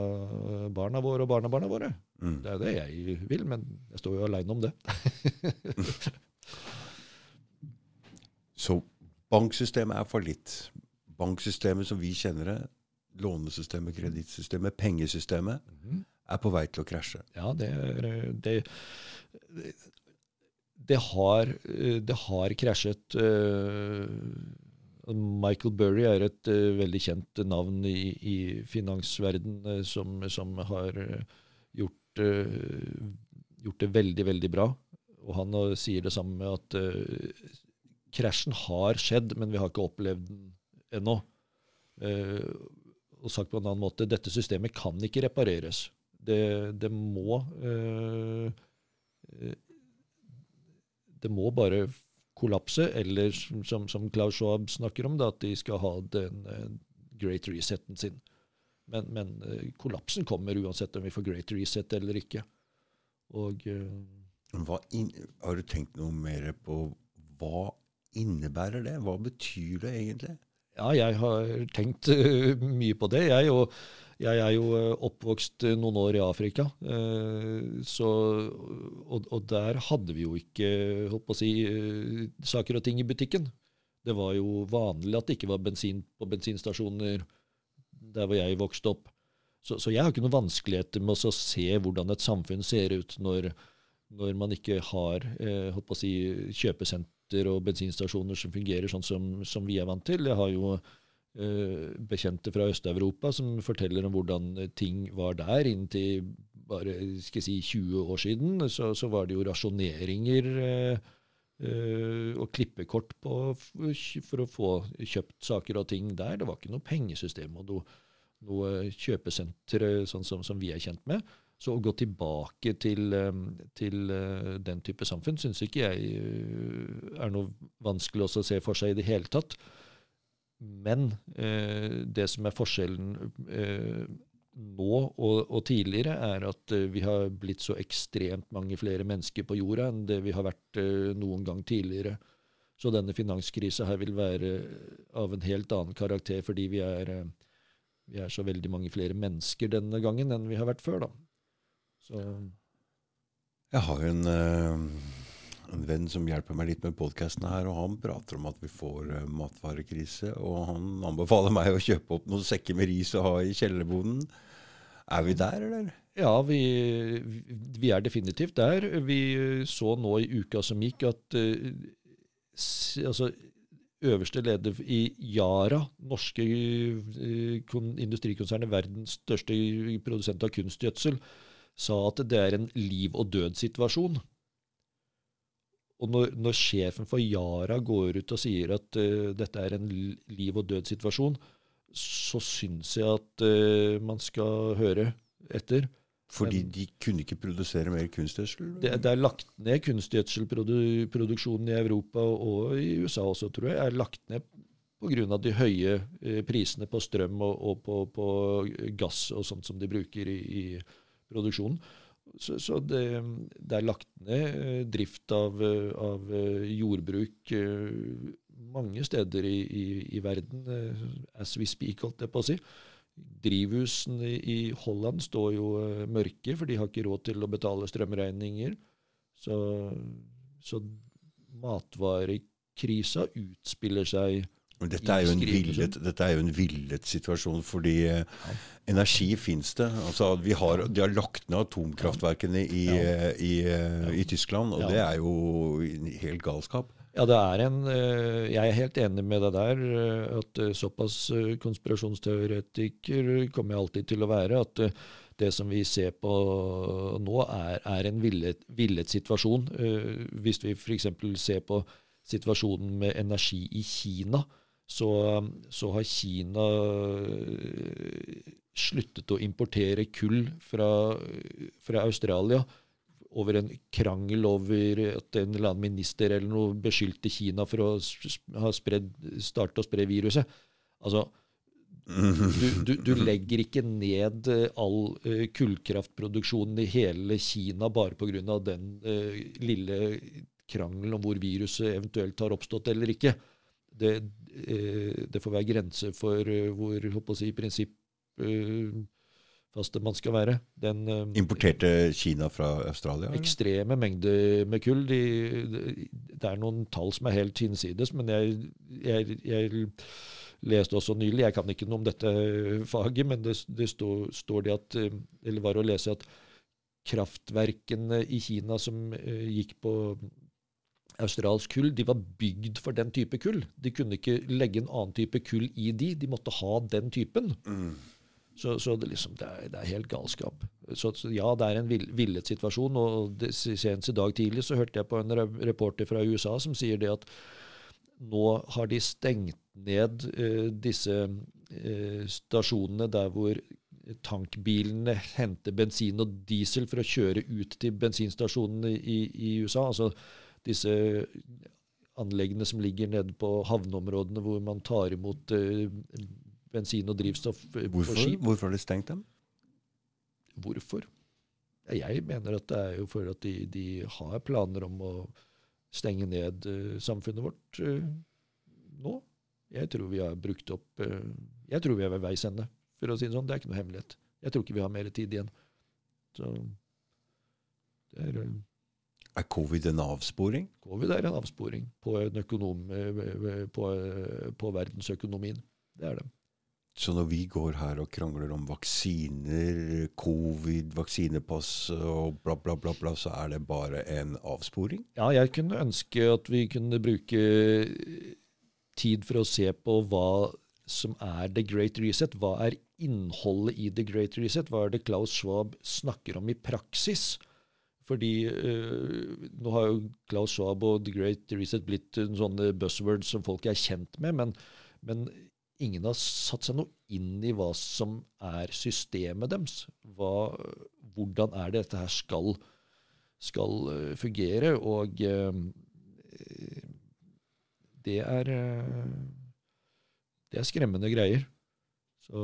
barna våre og barnebarna våre. Mm. Det er det jeg vil, men jeg står jo aleine om det. Så banksystemet er for litt. Banksystemet som vi kjenner det, lånesystemet, kredittsystemet, pengesystemet, mm er på vei til å krasje. Ja, det, det, det har, det har krasjet. Eh, Michael Burry er et uh, veldig kjent navn i, i finansverden uh, som, som, har gjort, uh, gjort, det veldig, veldig bra. og han sier det samme at krasjen har skjedd, men vi har ikke opplevd den ennå. Og sagt på en annen måte, dette systemet kan ikke repareres. Det, det må Det må bare kollapse, eller som, som Klaus Schwab snakker om, da, at de skal ha den great resetten sin. Men, men kollapsen kommer uansett om vi får great reset eller ikke. Og in, har du tenkt noe mer på hva innebærer det? Hva betyr det egentlig? Ja, jeg har tenkt mye på det. Jeg, og, jeg er jo uh, oppvokst uh, noen år i Afrika. Så, og, og, der hadde vi jo ikke holdt å si, saker og ting i butikken. Det var jo vanlig at det ikke var bensin på bensinstasjoner der hvor jeg vokste opp. Så, så jeg har ikke noen vanskeligheter med å se hvordan et samfunn ser ut når når man ikke har eh, si, kjøpesenter og bensinstasjoner som fungerer sånn som, som, vi er vant til. Jeg har jo eh, bekjente fra Øst-Europa som forteller om hvordan ting var der inntil bare skal jeg si, 20 år siden. Så, så var det jo rasjoneringer eh, eh og klippekort på, for å få kjøpt saker og ting der. Det var ikke noe pengesystem og noe, noe kjøpesenter sånn som, som vi er kjent med. Så å gå tilbake til, eh, til eh, den type samfunn syns ikke jeg eh, er noe vanskelig å se for seg i det hele tatt. Men eh, det som er forskjellen eh, nå og, og, tidligere, er at eh, vi har blitt så ekstremt mange flere mennesker på jorda enn det vi har vært noen gang tidligere. Så denne finanskrisa her vil være av en helt annen karakter fordi vi er, vi er så veldig mange flere mennesker denne gangen enn vi har vært før. da. Så. Jeg har jo en, uh, en, venn som hjelper meg litt med podkastene her, og han prater om at vi får uh, matvarekrise. Og han anbefaler meg å kjøpe opp noen sekker med ris å ha i kjellerboden. Er vi der, eller? Ja, vi, vi, er definitivt der. Vi så nå i uka som gikk, at uh, altså, øverste leder i Yara, norske industrikonsernet, verdens største produsent av kunstgjødsel, sa at det er en liv og død-situasjon. Og når, når, sjefen for Yara går ut og sier at uh, dette er en liv og død-situasjon, så syns jeg at uh, man skal høre etter. Fordi de kunne ikke produsere mer kunstgjødsel? Det, det, er lagt ned kunstgjødselproduksjonen i Europa og i USA også, tror jeg. er lagt ned pga. de høye uh, prisene på strøm og, og på, på, gass og sånt som de bruker i, i produksjonen. Så, så det, det, er lagt ned eh, drift av, eh, av eh, jordbruk mange steder i, i, i, verden, as we speak, holdt jeg på å si. Drivhusene i Holland står jo mørke, for de har ikke råd til å betale strømregninger. Så, så matvarekrisa utspiller seg men dette er, villet, dette er jo en villet, situasjon, fordi ja. Eh, energi fins det. Altså, har, de har lagt ned atomkraftverkene i, ja. Eh, i, i, eh, i Tyskland, og ja. det er jo helt galskap. Ja, det er en Jeg er helt enig med deg der. At såpass konspirasjonsteoretiker kommer jeg alltid til å være. At det som vi ser på nå, er, er en villet, villet situasjon. Hvis vi f.eks. ser på situasjonen med energi i Kina, så, så har Kina eh, sluttet å importere kull fra, fra, Australia over en krangel over at en eller annen minister eller noe beskyldte Kina for å ha starte å spre viruset. Altså, du, du, du, legger ikke ned eh, all uh, kullkraftproduksjonen i hele Kina bare pga. den lille krangelen om hvor viruset eventuelt har oppstått eller ikke det, eh, det, får være grenser for eh, hvor si, prinsippfaste man skal være. Den, eh, Importerte Kina fra Australia? Ekstreme mengder med kull. De, det er noen tall som er helt hinsides, men jeg, jeg, jeg leste også nylig, jeg kan ikke noe om dette faget, men det, det står, står, det at Eller var å lese at kraftverkene i Kina som gikk på australsk kull de var bygd for den type kull. De kunne ikke legge en annen type kull i de. De måtte ha den typen. Mm. Så, så det, liksom, det, er, det, er, helt galskap. Så, så, ja, det er en villet situasjon. og det, Senest i dag tidlig så hørte jeg på en reporter fra USA som sier det at nå har de stengt ned uh, disse uh, stasjonene der hvor tankbilene henter bensin og diesel for å kjøre ut til bensinstasjonene i, i USA. Altså disse anleggene som ligger nede på havneområdene hvor man tar imot uh, bensin og drivstoff eh, Hvorfor? på skip. Hvorfor har de stengt dem? Hvorfor? Jeg mener at det er jo for at de, de har planer om å stenge ned uh, samfunnet vårt uh, nå. Jeg tror vi har brukt opp Jeg tror vi er ved veis ende, for å si det sånn. Det er ikke noe hemmelighet. Jeg tror ikke vi har mer tid igjen. Så det er er covid en avsporing? Covid er en avsporing på, en økonom, på, på verdensøkonomien. Det er det. Så når vi går her og krangler om vaksiner, covid, vaksinepass og bla, bla, bla, bla, så er det bare en avsporing? Ja, jeg kunne ønske at vi kunne bruke tid for å se på hva som er The Great Reset. Hva er innholdet i The Great Reset? Hva er det Klaus Schwab snakker om i praksis? Fordi uh, nå har jo Klaus Schwab og The Great Reset blitt sånne buzzwords som folk er kjent med, men, men ingen har satt seg noe inn i hva som er systemet deres. Hva, hvordan er det dette her skal, skal uh, fungere? Og uh, det er Det er skremmende greier. Så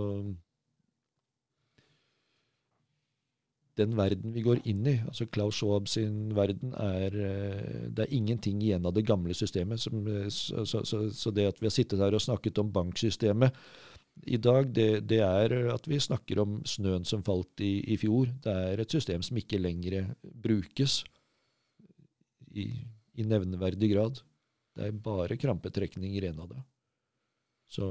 den verden vi går inn i, altså Klaus Schwab sin verden, er eh, Det er ingenting igjen av det gamle systemet. Som, eh, så, så, så, det at vi har sittet her og snakket om banksystemet i dag, det, det, er at vi snakker om snøen som falt i, i, fjor. Det er et system som ikke lenger brukes i, i nevneverdig grad. Det er bare krampetrekninger igjen av det. Så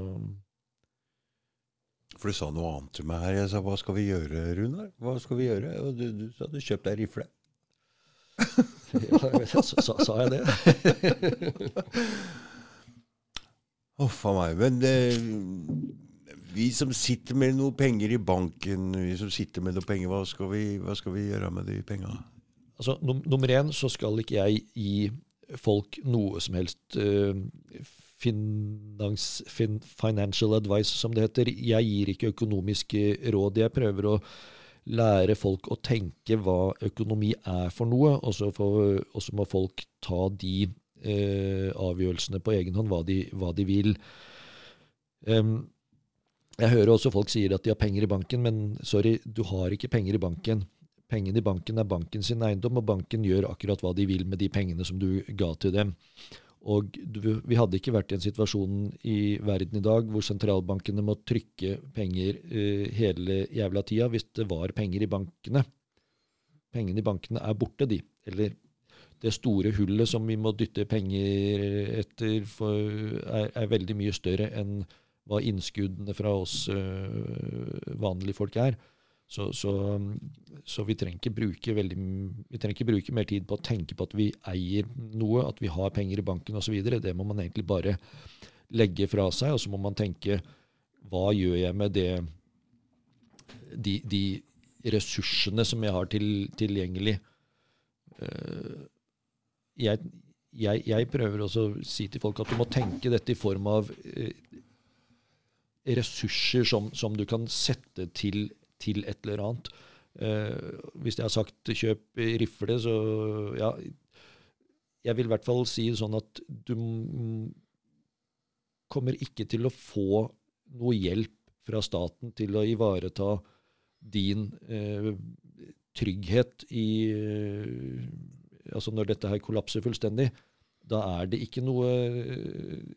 for du sa noe annet til meg her. Jeg sa hva skal vi gjøre, Runar? Hva skal vi gjøre? Og du, du sa du kjøpte deg rifle. sa, sa, jeg det? Huff a meg. Men det, vi som sitter med noe penger i banken, vi som sitter med noe penger, hva skal vi, hva skal vi gjøre med de pengene? Altså, num nummer én så skal ikke jeg gi folk noe som helst uh, finans, fin, financial advice, som det heter. Jeg gir ikke økonomiske råd. Jeg prøver å lære folk å tenke hva økonomi er for noe, og så, må folk ta de eh, avgjørelsene på egen hånd, hva de, hva de vil. Um, jeg hører også folk sier at de har penger i banken, men sorry, du har ikke penger i banken. Pengene i banken er banken sin eiendom, og banken gjør akkurat hva de vil med de pengene som du ga til dem. Og vi hadde ikke vært i en situasjon i verden i dag hvor sentralbankene må trykke penger uh, hele jævla tida hvis det var penger i bankene. Pengene i bankene er borte, de. Eller det store hullet som vi må dytte penger etter, er, er, veldig mye større enn hva innskuddene fra oss uh, vanlige folk er. Så, så, så, vi, trenger veldig, vi trenger ikke bruke mer tid på å tenke på at vi eier noe, at vi har penger i banken osv. Det må man egentlig bare legge fra seg, og så må man tenke hva gjør jeg med det, de, de ressursene som jeg har til, tilgjengelig? Eh, jeg, jeg, jeg, prøver også å si til folk at du må tenke dette i form av eh, ressurser som, som du kan sette til til et eller annet. Uh, hvis jeg har sagt kjøp rifle, så ja Jeg vil i hvert fall si sånn at du kommer ikke til å få noe hjelp fra staten til å ivareta din uh, trygghet i uh, Altså når dette her kollapser fullstendig, da er det ikke noe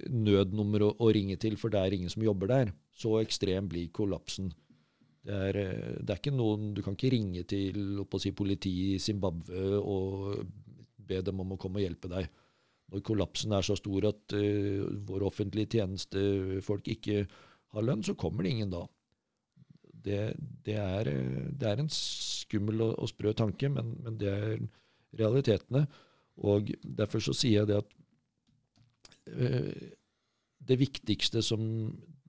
nødnummer å, å ringe til, for det er ingen som jobber der. Så ekstrem blir kollapsen. Det er, eh, det er, ikke noen, Du kan ikke ringe til si, politiet i Zimbabwe og be dem om å komme og hjelpe deg. Når kollapsen er så stor at uh, våre offentlige tjenestefolk ikke har lønn, så kommer det ingen da. Det, det, er, det er, en skummel og, og sprø tanke, men, men, det er realitetene. Og Derfor så sier jeg det at uh, det viktigste som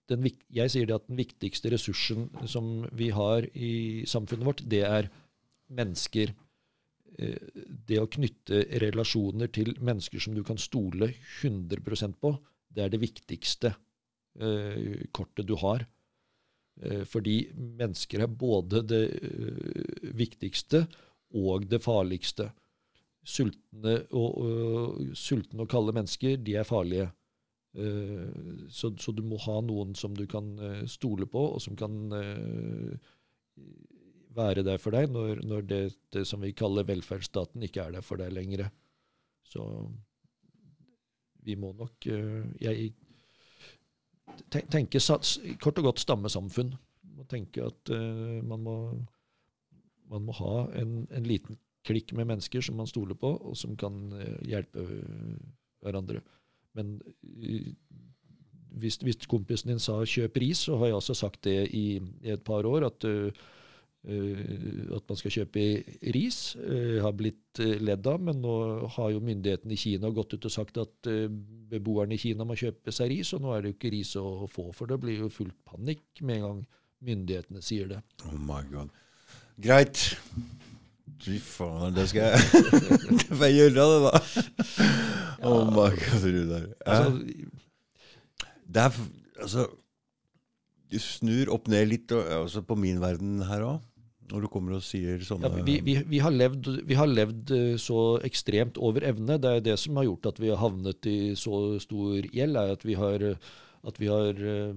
den, jeg sier det at den viktigste ressursen som vi har i samfunnet vårt, det er mennesker. Eh, det å knytte relasjoner til mennesker som du kan stole 100% på, det er det viktigste eh, kortet du har. Eh, fordi mennesker er både det viktigste og det farligste. Sultne og, og, sultne og kalde mennesker, de er farlige. Eh, så, så, du må ha noen som du kan eh, stole på, og som kan eh, være der for deg når, når det, det, som vi kaller velferdsstaten, ikke er der for deg lenger. Så vi må nok Jeg tenker kort og godt stammesamfunn. Må tenke at man må, man må ha en, en, liten klikk med mennesker som man stoler på, og som kan hjelpe hverandre. Men eh, hvis, hvis, kompisen din sa 'kjøp ris', så har jeg også sagt det i, i et par år. At, uh, at man skal kjøpe ris. Uh, har blitt uh, ledd av, men nå har jo myndighetene i Kina gått ut og sagt at beboerne i Kina må kjøpe seg ris, og nå er det jo ikke ris å få, for det blir jo fullt panikk med en gang myndighetene sier det. Oh my god. Greit. Fy faen, det skal jeg Det får jeg gjøre, det, da. Oh my god, Runar. Altså, det er Altså Du snur opp ned litt altså på min verden her òg. Når du kommer og sier sånne ja, vi, vi, vi, har levd, vi, har levd, eh, så ekstremt over evne. Det er det som har gjort at vi har havnet i så stor gjeld, er at vi har, at vi har eh,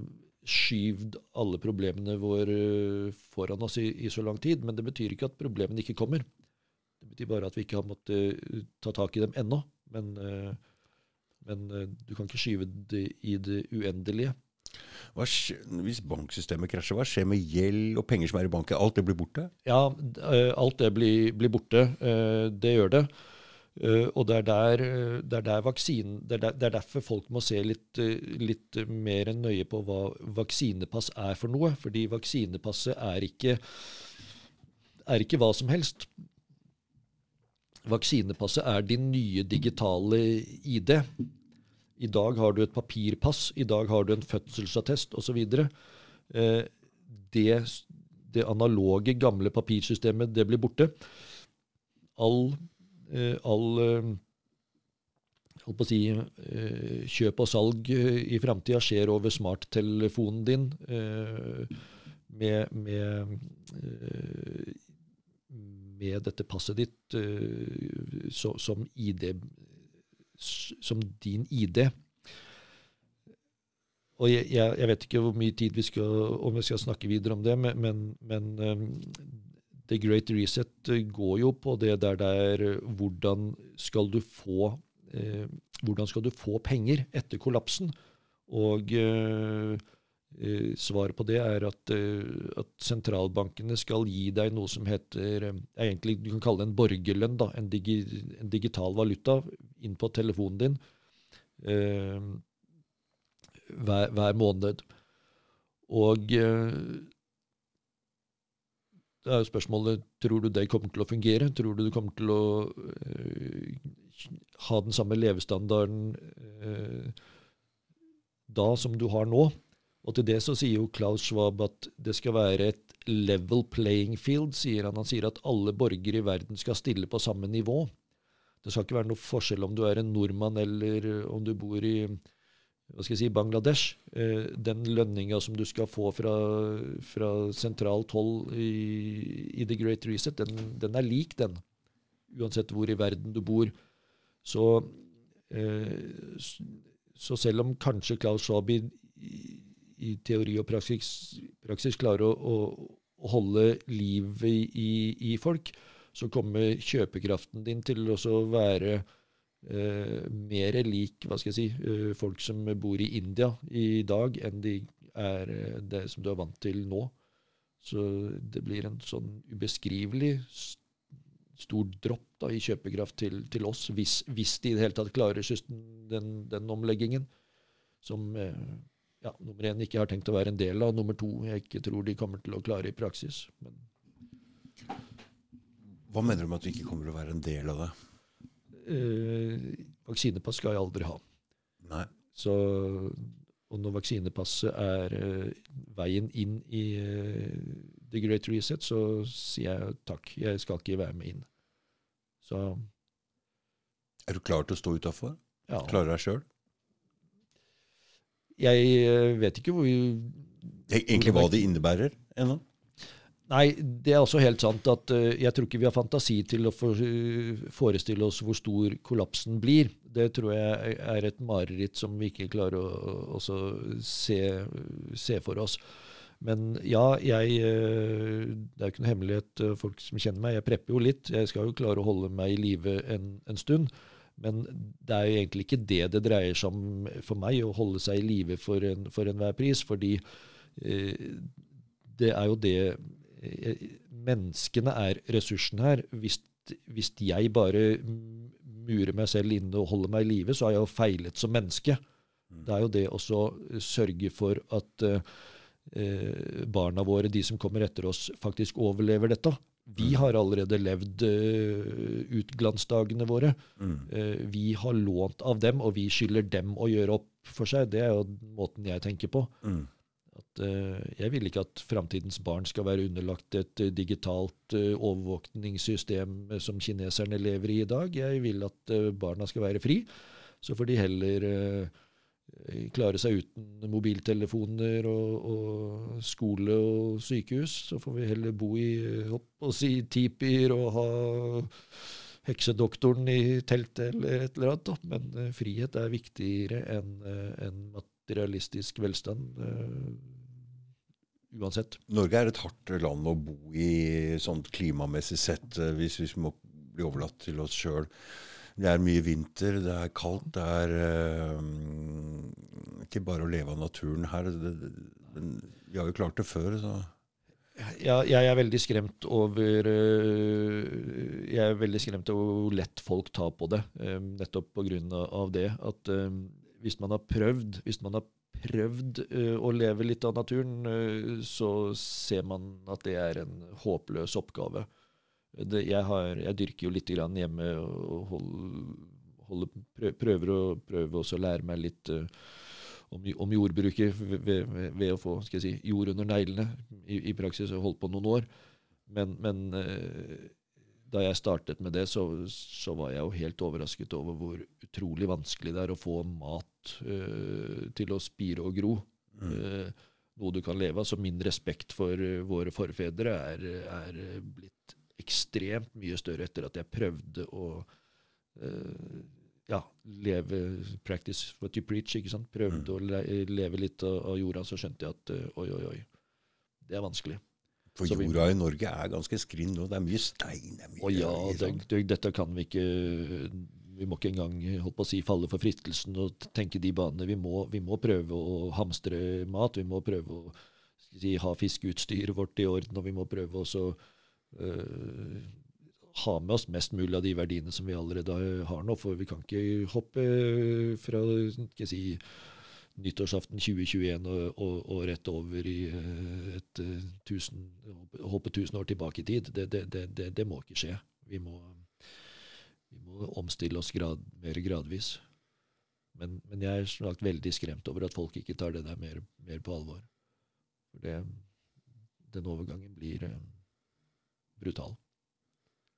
skyvd alle problemene våre foran oss i, i, så lang tid. Men det betyr ikke at problemene ikke kommer. Det betyr bare at vi ikke har måttet ta tak i dem ennå. Men, uh, men uh, du kan ikke skyve det i det uendelige. Skjer, hvis banksystemet krasjer, hva skjer med gjeld og penger som er i banken? Alt det blir borte? Ja, alt det blir, blir borte. Det gjør det. Og det er, der, det, er der vaksinen, det, er der, det er derfor folk må se litt, litt, mer nøye på hva vaksinepass er for noe. Fordi vaksinepasset er ikke, er ikke hva som helst. Vaksinepasset er din nye digitale ID. I dag har du et papirpass, i dag har du en fødselsattest osv. Eh, det, det analoge, gamle papirsystemet, det blir borte. All Eh, all eh, holdt på å si, eh, kjøp og salg i framtida skjer over smarttelefonen din med, med, med, dette passet ditt som, ID, som din ID. Og jeg, jeg, vet ikke hvor mye tid vi skal, om vi skal snakke videre om det, men, men The Great Reset eh, går jo på det der der er hvordan skal du få eh, hvordan skal du få penger etter kollapsen? Og eh svaret på det er at, at, sentralbankene skal gi deg noe som heter egentlig Du kan kalle det en borgerlønn, da, en, digi, en digital valuta, inn på telefonen din eh, hver, hver, måned. Og det er jo spørsmålet tror du det kommer til å fungere. Tror du du kommer til å eh, ha den samme levestandarden da som du har nå? Og til det så sier jo Klaus Schwab at det skal være et level playing field, sier han. Han sier at alle borgere i verden skal stille på samme nivå. Det skal ikke være noe forskjell om du er en nordmann eller om du bor i hva skal jeg si, Bangladesh, eh, den lønninga som du skal få fra, fra sentralt hold i, i, The Great Reset, den, den, er lik, den. Uansett hvor i verden du bor. Så, eh, så selv om kanskje Klaus Schwab i, i teori og praksis, praksis klarer å, å, holde livet i, i, folk, så kommer kjøpekraften din til å være eh, mer lik hva skal jeg si, eh, folk som bor i India i dag, enn de er eh, det som du er vant til nå. Så det blir en sånn ubeskrivelig stor dropp da, i kjøpekraft til, til oss, hvis, hvis, de i det hele tatt klarer den, den omleggingen. Som eh, ja, nummer én ikke har tenkt å være en del av, nummer to jeg ikke tror de kommer til å klare i praksis. Men Hva mener du med at du ikke kommer til å være en del av det? eh, vaksinepass skal jeg aldri ha. Nei. Så, og når vaksinepasset er eh, veien inn i eh, The Great Reset, så sier jeg takk, jeg skal ikke være med inn. Så Er du klar til å stå utafor? ja. Klarer deg sjøl? Jeg uh, vet ikke hvor Egentlig hva det innebærer ennå? Nei, det er også helt sant at uh, jeg tror ikke vi har fantasi til å for, uh, forestille oss hvor stor kollapsen blir. Det tror jeg er et mareritt som vi ikke klarer å, å se, se, for oss. Men ja, jeg uh, Det er jo ikke noe hemmelighet, folk som kjenner meg. Jeg prepper jo litt. Jeg skal jo klare å holde meg i live en, en stund. Men det er jo egentlig ikke det det dreier seg om for meg, å holde seg i live for, en, for enhver pris. Fordi det er jo det Menneskene er ressursen her. Hvis, hvis, jeg bare murer meg selv inne og holder meg i live, så har jeg jo feilet som menneske. Mm. Det er jo det å sørge for at eh, barna våre, de som kommer etter oss, faktisk overlever dette. Vi Mm. har allerede levd uh, ut glansdagene våre. Mm. Uh, vi har lånt av dem, og vi skylder dem å gjøre opp for seg. Det er jo måten jeg tenker på. Mm. At, uh, jeg vil ikke at framtidens barn skal være underlagt et uh, digitalt uh, overvåkningssystem som kineserne lever i i dag. Jeg vil at barna skal være fri. Så får de heller klare seg uten mobiltelefoner og, og, skole og sykehus. Så får vi heller bo i hopp og si tipier og ha heksedoktoren i teltet eller et eller annet. Men frihet er viktigere enn en materialistisk velstand uansett. Norge er et hardt land å bo i sånn klimamessig sett, hvis vi må bli overlatt til oss sjøl. Det er mye vinter, det er kaldt, det er uh, ikke bare å leve av naturen her. Det, det, vi har jo klart det før, så ja, jeg er veldig skremt over uh, Jeg er veldig skremt over hvor lett folk tar på det, um, nettopp pga. Det. At hvis man har prøvd, hvis man har prøvd å leve litt av naturen, så ser man at det er en håpløs oppgave. Det, jeg, har, jeg, dyrker jo litt grann hjemme og hold, hold, prøver, å, prøver også å lære meg litt uh, om, om, jordbruket ved, ved, ved, å få si, jord under neglene. I, I, praksis har jeg holdt på noen år. Men, men da jeg startet med det, så, så, var jeg jo helt overrasket over hvor utrolig vanskelig det er å få mat uh, til å spire og gro. Mm. Uh, noe du kan leve av. Så min respekt for uh, våre forfedre er, er, blitt ekstremt mye større etter at jeg prøvde å ja, leve Practice what you preach. ikke sant? Prøvde mm. å le, leve litt av, av, jorda, så skjønte jeg at oi, oi, oi. Det er vanskelig. For Så jorda i Norge er ganske skrinn nå. Det er mye stein. Det er mye Å ja, det, det, dette kan vi ikke Vi må ikke engang holdt på å si, falle for fristelsen og tenke de banene. Vi må, vi må prøve å hamstre mat. Vi må prøve å si, ha fiskeutstyret vårt i orden, og vi må prøve også øh, ha med oss mest mulig av de verdiene som vi allerede har nå. For vi kan ikke hoppe fra ikke si, nyttårsaften 2021 og, og, og rett over i eh, et uh, tusen, hoppe tusen år tilbake i tid. Det, det, det, det må ikke skje. Vi må, vi må omstille oss grad, mer gradvis. Men, men, jeg er snart veldig skremt over at folk ikke tar det der mer, mer på alvor. For den overgangen blir uh, brutal.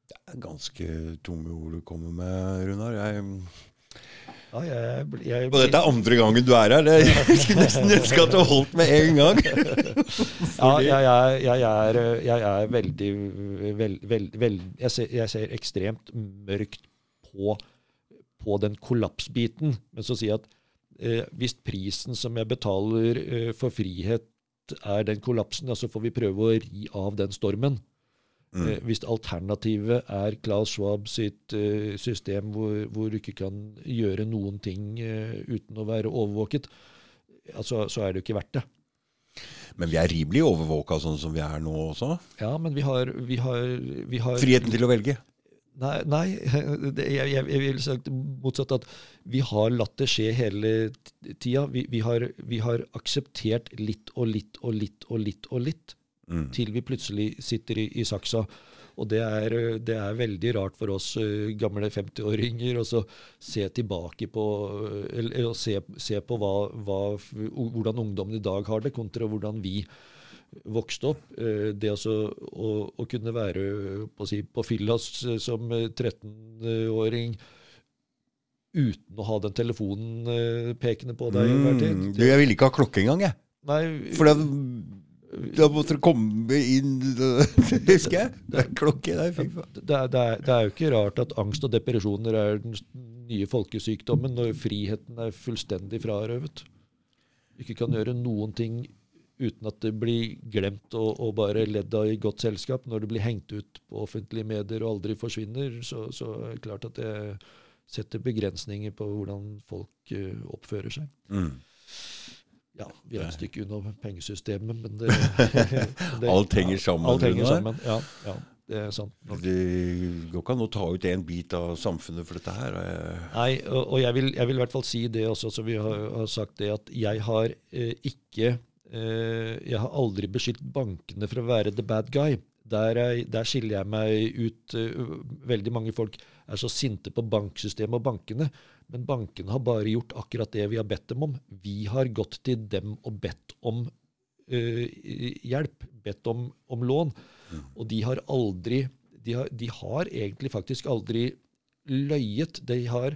Det er ganske tunge ord du kommer med, Runar. Jeg, ja, jeg, jeg, og dette er andre gangen du er her. Jeg skulle nesten ønske at du holdt med en gang. ja, jeg, jeg, er, jeg er veldig veld, veld, veld, jeg, ser, jeg, ser, ekstremt mørkt på, på den kollapsbiten. Men så jeg at eh, hvis prisen som jeg betaler eh, for frihet, er den kollapsen, ja, så får vi prøve å ri av den stormen. Mm. Eh, hvis alternativet er Klaus Schwab sitt uh, system hvor, hvor, du ikke kan gjøre noen ting uh, uten å være overvåket, altså, så er det jo ikke verdt det. Men vi er rimelig overvåka sånn som vi er nå også? Ja, men vi har, vi har, vi har Friheten til å velge? Nei, nei det, jeg, jeg, vil sagt motsatt at vi har latt det skje hele tida. Vi, vi, har, vi har akseptert litt og litt og litt og litt og litt. Mm. Til vi plutselig sitter i, i, saksa. Og det er, det er, veldig rart for oss gamle 50-åringer å se tilbake på Eller å se, se på hva, hva, hvordan ungdommen i dag har det, kontra hvordan vi vokste opp. Det altså å, å kunne være på, si, på fyllas som 13-åring uten å ha den telefonen pekende på deg hver tid. Mm, du, jeg ville ikke ha klokke engang, jeg. Nei, For da, da måtte du komme inn Husker jeg? Det er klokke der. Fy faen. Det det, det er jo ikke rart at angst og depresjoner er den nye folkesykdommen når friheten er fullstendig frarøvet. Ikke kan gjøre noen ting uten at det blir glemt og, og bare ledd av i godt selskap. Når det blir hengt ut på offentlige medier og aldri forsvinner, så, så er det klart at det setter begrensninger på hvordan folk uh, oppfører seg. Mm. Ja, vi er et stykke unna pengesystemet, men det, det Alt henger sammen. Alt henger sammen, ja, ja. Det er sant. Det går ikke an å ta ut en bit av samfunnet for dette her. Nei, og, og jeg, vil, jeg, vil, i hvert fall si det også, så vi har, har sagt det, at jeg har eh, ikke eh, Jeg har aldri beskyldt bankene for å være the bad guy. Der, er, der skiller jeg meg ut. Eh, veldig mange folk er så sinte på banksystemet og bankene. Men bankene har bare gjort akkurat det vi har bedt dem om. Vi har gått til dem og bedt om uh, hjelp, bedt om, om lån. Mm. Og de har aldri de har, de har, egentlig faktisk aldri løyet. De har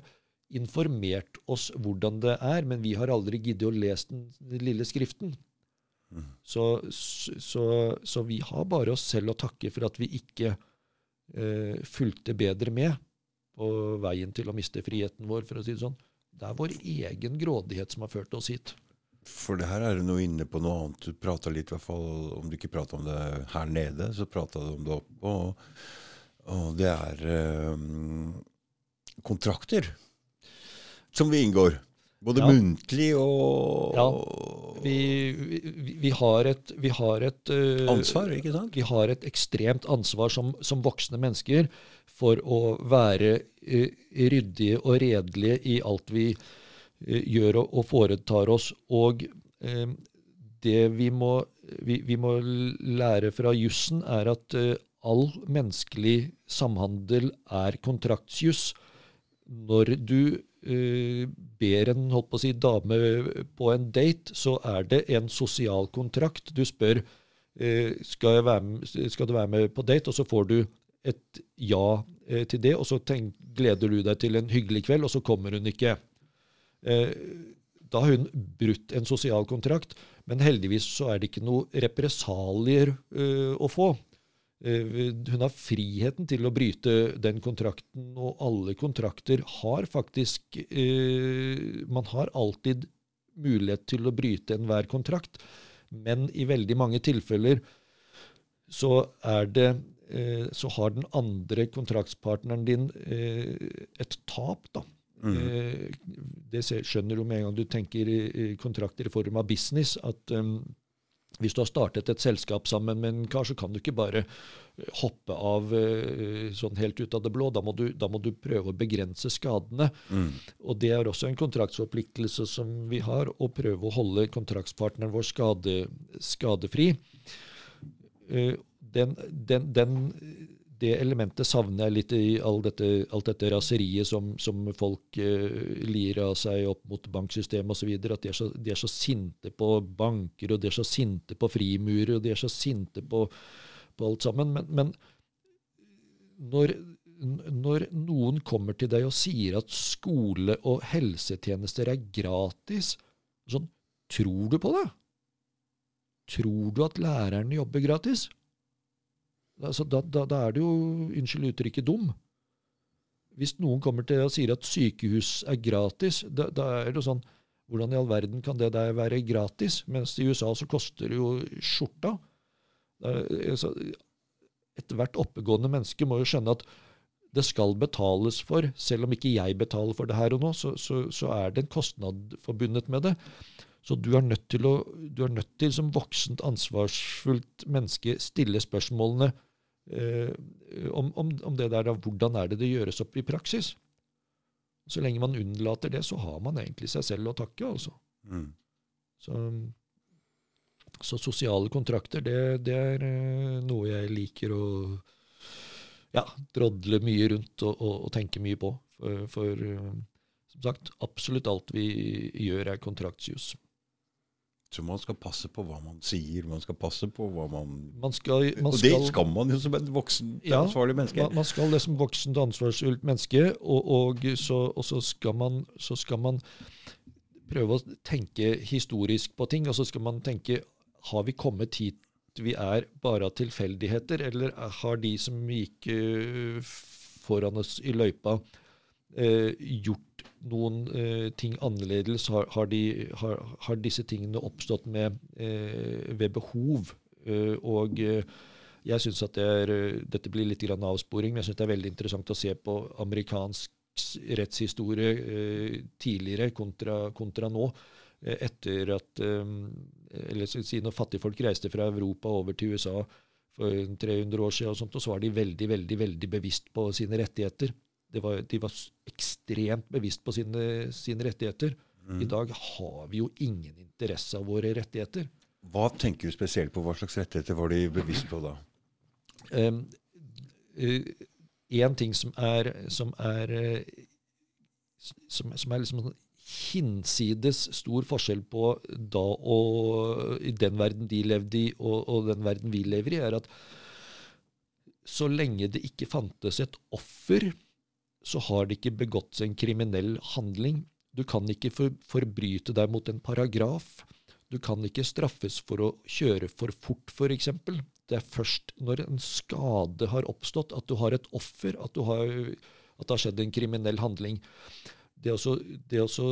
informert oss hvordan det er, men vi har aldri giddet å lese den lille skriften. Så, så, så, vi har bare oss selv å takke for at vi ikke uh, fulgte bedre med på veien til å miste friheten vår, for å si det sånn. Det er vår egen grådighet som har ført oss hit. For det her er du nå inne på noe annet. Du prata litt, i hvert fall om du ikke prata om det her nede, så prata du om det oppe. Og, og det er um, kontrakter som vi inngår. Både ja. muntlig og Ja. Vi, vi, vi, har et, vi har et uh, Ansvar, ikke sant? Vi har et ekstremt ansvar som, som voksne mennesker for å være uh, ryddige og redelige i alt vi uh, gjør og, og, foretar oss. Og det vi må, vi, må, lære fra jussen, er at all menneskelig samhandel er kontraktsjuss. Når du uh, ber en holdt på å si, dame på en date, så er det en sosial kontrakt. Du spør uh, skal, med, skal, du være med på date, og så får du et ja uh, til det, og så tenk, gleder du deg til en hyggelig kveld, og så kommer hun ikke. da har hun brutt en sosial kontrakt, men heldigvis så er det ikke noe represalier å få. Eh, hun har friheten til å bryte den kontrakten, og alle kontrakter har faktisk eh, Man har alltid mulighet til å bryte enhver kontrakt, men i veldig mange tilfeller så er det eh, så har den andre kontraktspartneren din et tap, da. Mm. Det skjønner du med en gang du tenker kontrakter i form av business, at hvis du har startet et selskap sammen med en kar, så kan du ikke bare eh, hoppe av uh, sånn helt ut av det blå. Da må du, da må du prøve å begrense skadene. Mm. Og det er også en kontraktsforpliktelse som vi har, å prøve å holde kontraktspartneren vår skade, skadefri. Uh, den, den, den det elementet savner jeg litt i all dette, alt dette raseriet som, som folk uh, lir av seg opp mot banksystemet osv. At de er, så, de er, så, sinte på banker, og de er så sinte på frimurer, og de er så sinte på, på alt sammen. Men, men når, når, noen kommer til deg og sier at skole og helsetjenester er gratis, sånn, tror du på det? Tror du at lærerne jobber gratis? Altså, da, da, da, er det jo, unnskyld uttrykket, dum. Hvis noen kommer til og sier at sykehus er gratis, da, da, er det jo sånn Hvordan i all verden kan det der være gratis? Mens i USA så koster det jo skjorta. Altså, Ethvert oppegående menneske må jo skjønne at det skal betales for. Selv om ikke jeg betaler for det her og nå, så, så, så er det en kostnad forbundet med det. Så du er nødt til, å, du er nødt til som voksent, ansvarsfullt menneske stille spørsmålene om, om, om, det der, hvordan er det det gjøres opp i praksis. Så lenge man unnlater det, så har man egentlig seg selv å takke. altså. Mm. Så, så, sosiale kontrakter, det, det er eh, noe jeg liker å ja, drodle mye rundt og, og, og tenke mye på. For, for, som sagt, absolutt alt vi gjør, er kontraktsjus. Så man skal passe på hva man sier, man skal passe på hva man, man skal, man Og det skal man jo som et voksent, ja, ansvarlig menneske. Man, man, skal det som voksent, ansvarsfullt menneske, og, og, så, og så, skal man, så skal man prøve å tenke historisk på ting, og så skal man tenke har vi kommet hit vi er bare av tilfeldigheter, eller har de som gikk uh, foran oss i løypa, uh, gjort noen eh, ting annerledes? Har, har, de, har, har, disse tingene oppstått med, ved behov? og jeg synes at det er, Dette blir litt grann avsporing, men jeg syns det er veldig interessant å se på amerikansk rettshistorie tidligere kontra, kontra nå. Etter at eller si Når fattigfolk reiste fra Europa over til USA for 300 år siden, og, sånt, og så var de veldig veldig, veldig bevisst på sine rettigheter. Var, de var ekstremt bevisst på sine, sine rettigheter. Mm. I dag har vi jo ingen interesse av våre rettigheter. Hva tenker du spesielt på? Hva slags rettigheter var de bevisst på da? Um, uh, en ting som er, som er, som, som er liksom sånn hinsides stor forskjell på da og i den verden de levde i, og, og, den verden vi lever i, er at så lenge det ikke fantes et offer, så har det ikke begått en kriminell handling. Du kan ikke for, forbryte deg mot en paragraf. Du kan ikke straffes for å kjøre for fort, f.eks. Det er først når en skade har oppstått, at du har et offer, at, har, at det har skjedd en kriminell handling det å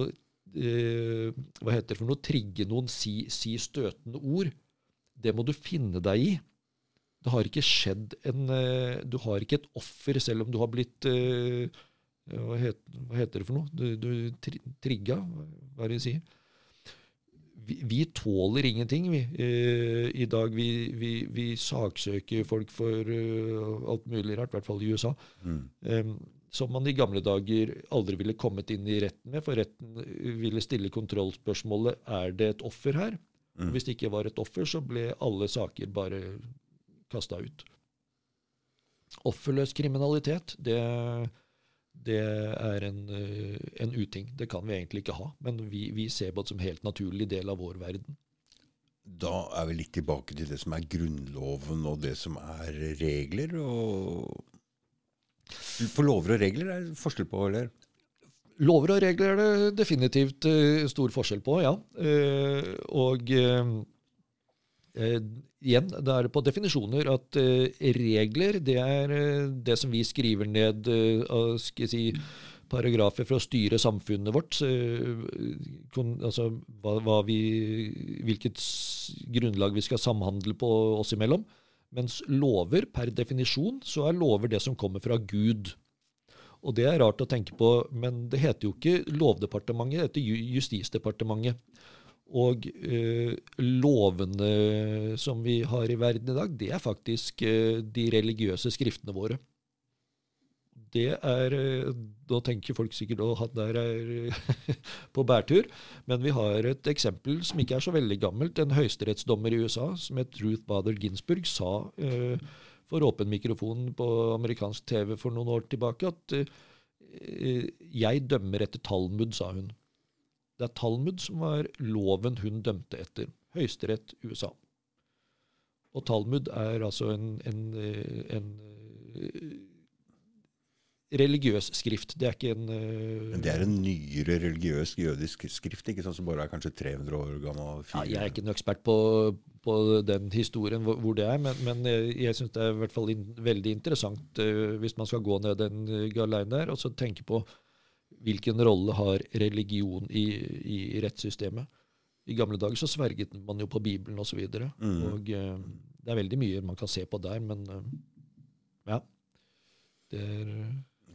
eh, hva heter det for noe, trigge noen, si, si, støtende ord, det må du finne deg i. Det har ikke skjedd en eh, Du har ikke et offer, selv om du har blitt eh, hva, heter, hva, heter, det for noe? Du, du tri, trigga? Hva er det de sier? Vi, vi, tåler ingenting, vi. Eh, I dag vi, vi, vi, saksøker folk for uh, alt mulig rart, i hvert fall i USA. Mm. Um, som man i gamle dager aldri ville kommet inn i retten med, for retten ville stille kontrollspørsmålet er det et offer her. Mm. Hvis det ikke var et offer, så ble alle saker bare kasta ut. Offerløs kriminalitet, det, det er en, en, uting. Det kan vi egentlig ikke ha. Men vi, vi ser på det som helt naturlig del av vår verden. Da er vi litt tilbake til det som er Grunnloven og det som er regler. og for lover og regler er det forskjell på, eller? Lover og regler er det definitivt uh, stor forskjell på, ja. Uh, og uh, igjen, det er på definisjoner at regler, det er det som vi skriver ned uh, skal jeg si, paragrafer for å styre samfunnet vårt. Kun, altså hva, hva vi, hvilket grunnlag vi skal samhandle på oss imellom. Mens lover, per definisjon, så er lover det som kommer fra Gud. Og det er rart å tenke på, men det heter jo ikke Lovdepartementet, det heter Justisdepartementet. Og eh, lovene som vi har i verden i dag, det er faktisk eh, de religiøse skriftene våre det er eh, Da tenker folk sikkert at han der er eh, på bærtur. Men vi har et eksempel som ikke er så veldig gammelt. En høyesterettsdommer i USA som het Ruth Bader Ginsburg sa uh, for åpen mikrofon på amerikansk TV for noen år tilbake at uh, jeg dømmer etter Talmud, sa hun. Det er Talmud som var loven hun dømte etter. Høyesterett USA. Og Talmud er altså en, en, en religiøs skrift. Det er ikke en uh, Men det er en nyere religiøs jødisk skrift, ikke sånn som bare er kanskje 300 år gammel? Ja, jeg er ikke noen ekspert på, på, den historien hvor, hvor det er, men, men jeg, syns det er i hvert fall in, veldig interessant hvis man skal gå ned den galeien der, og så tenke på hvilken rolle har religion i, i rettssystemet. I gamle dager så sverget man jo på Bibelen osv. Og, så mm. og uh, det er veldig mye man kan se på der, men ja. Det er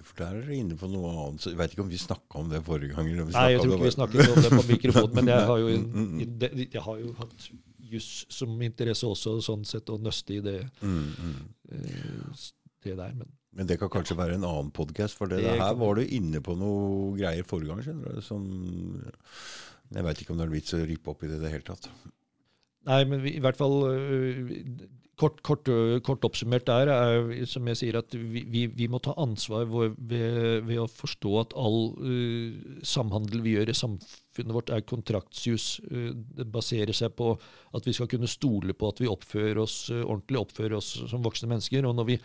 for der er dere inne på noe annet. Jeg vet ikke om vi snakka om det forrige gang. Nei, jeg tror ikke vi snakket om det på mikrofonen, men jeg har jo, mm, mm, mm. jeg har jo hatt juss som interesse også, sånn sett, å nøste i det, eh, det der. Men, men, det kan kanskje være en annen podkast, for det, det her var du inne på noe greier forrige gang. skjønner du, som Jeg veit ikke om det er vits å rippe opp i det i det hele tatt. Nei, men vi, i hvert fall kort, kort, kort, oppsummert der er som jeg sier at vi, vi, vi må ta ansvar ved, ved, å forstå at all uh, samhandel vi gjør i samfunnet vårt, er kontraktsjus. Uh, det baserer seg på at vi skal kunne stole på at vi oppfører oss uh, ordentlig, oppfører oss som voksne mennesker. og når vi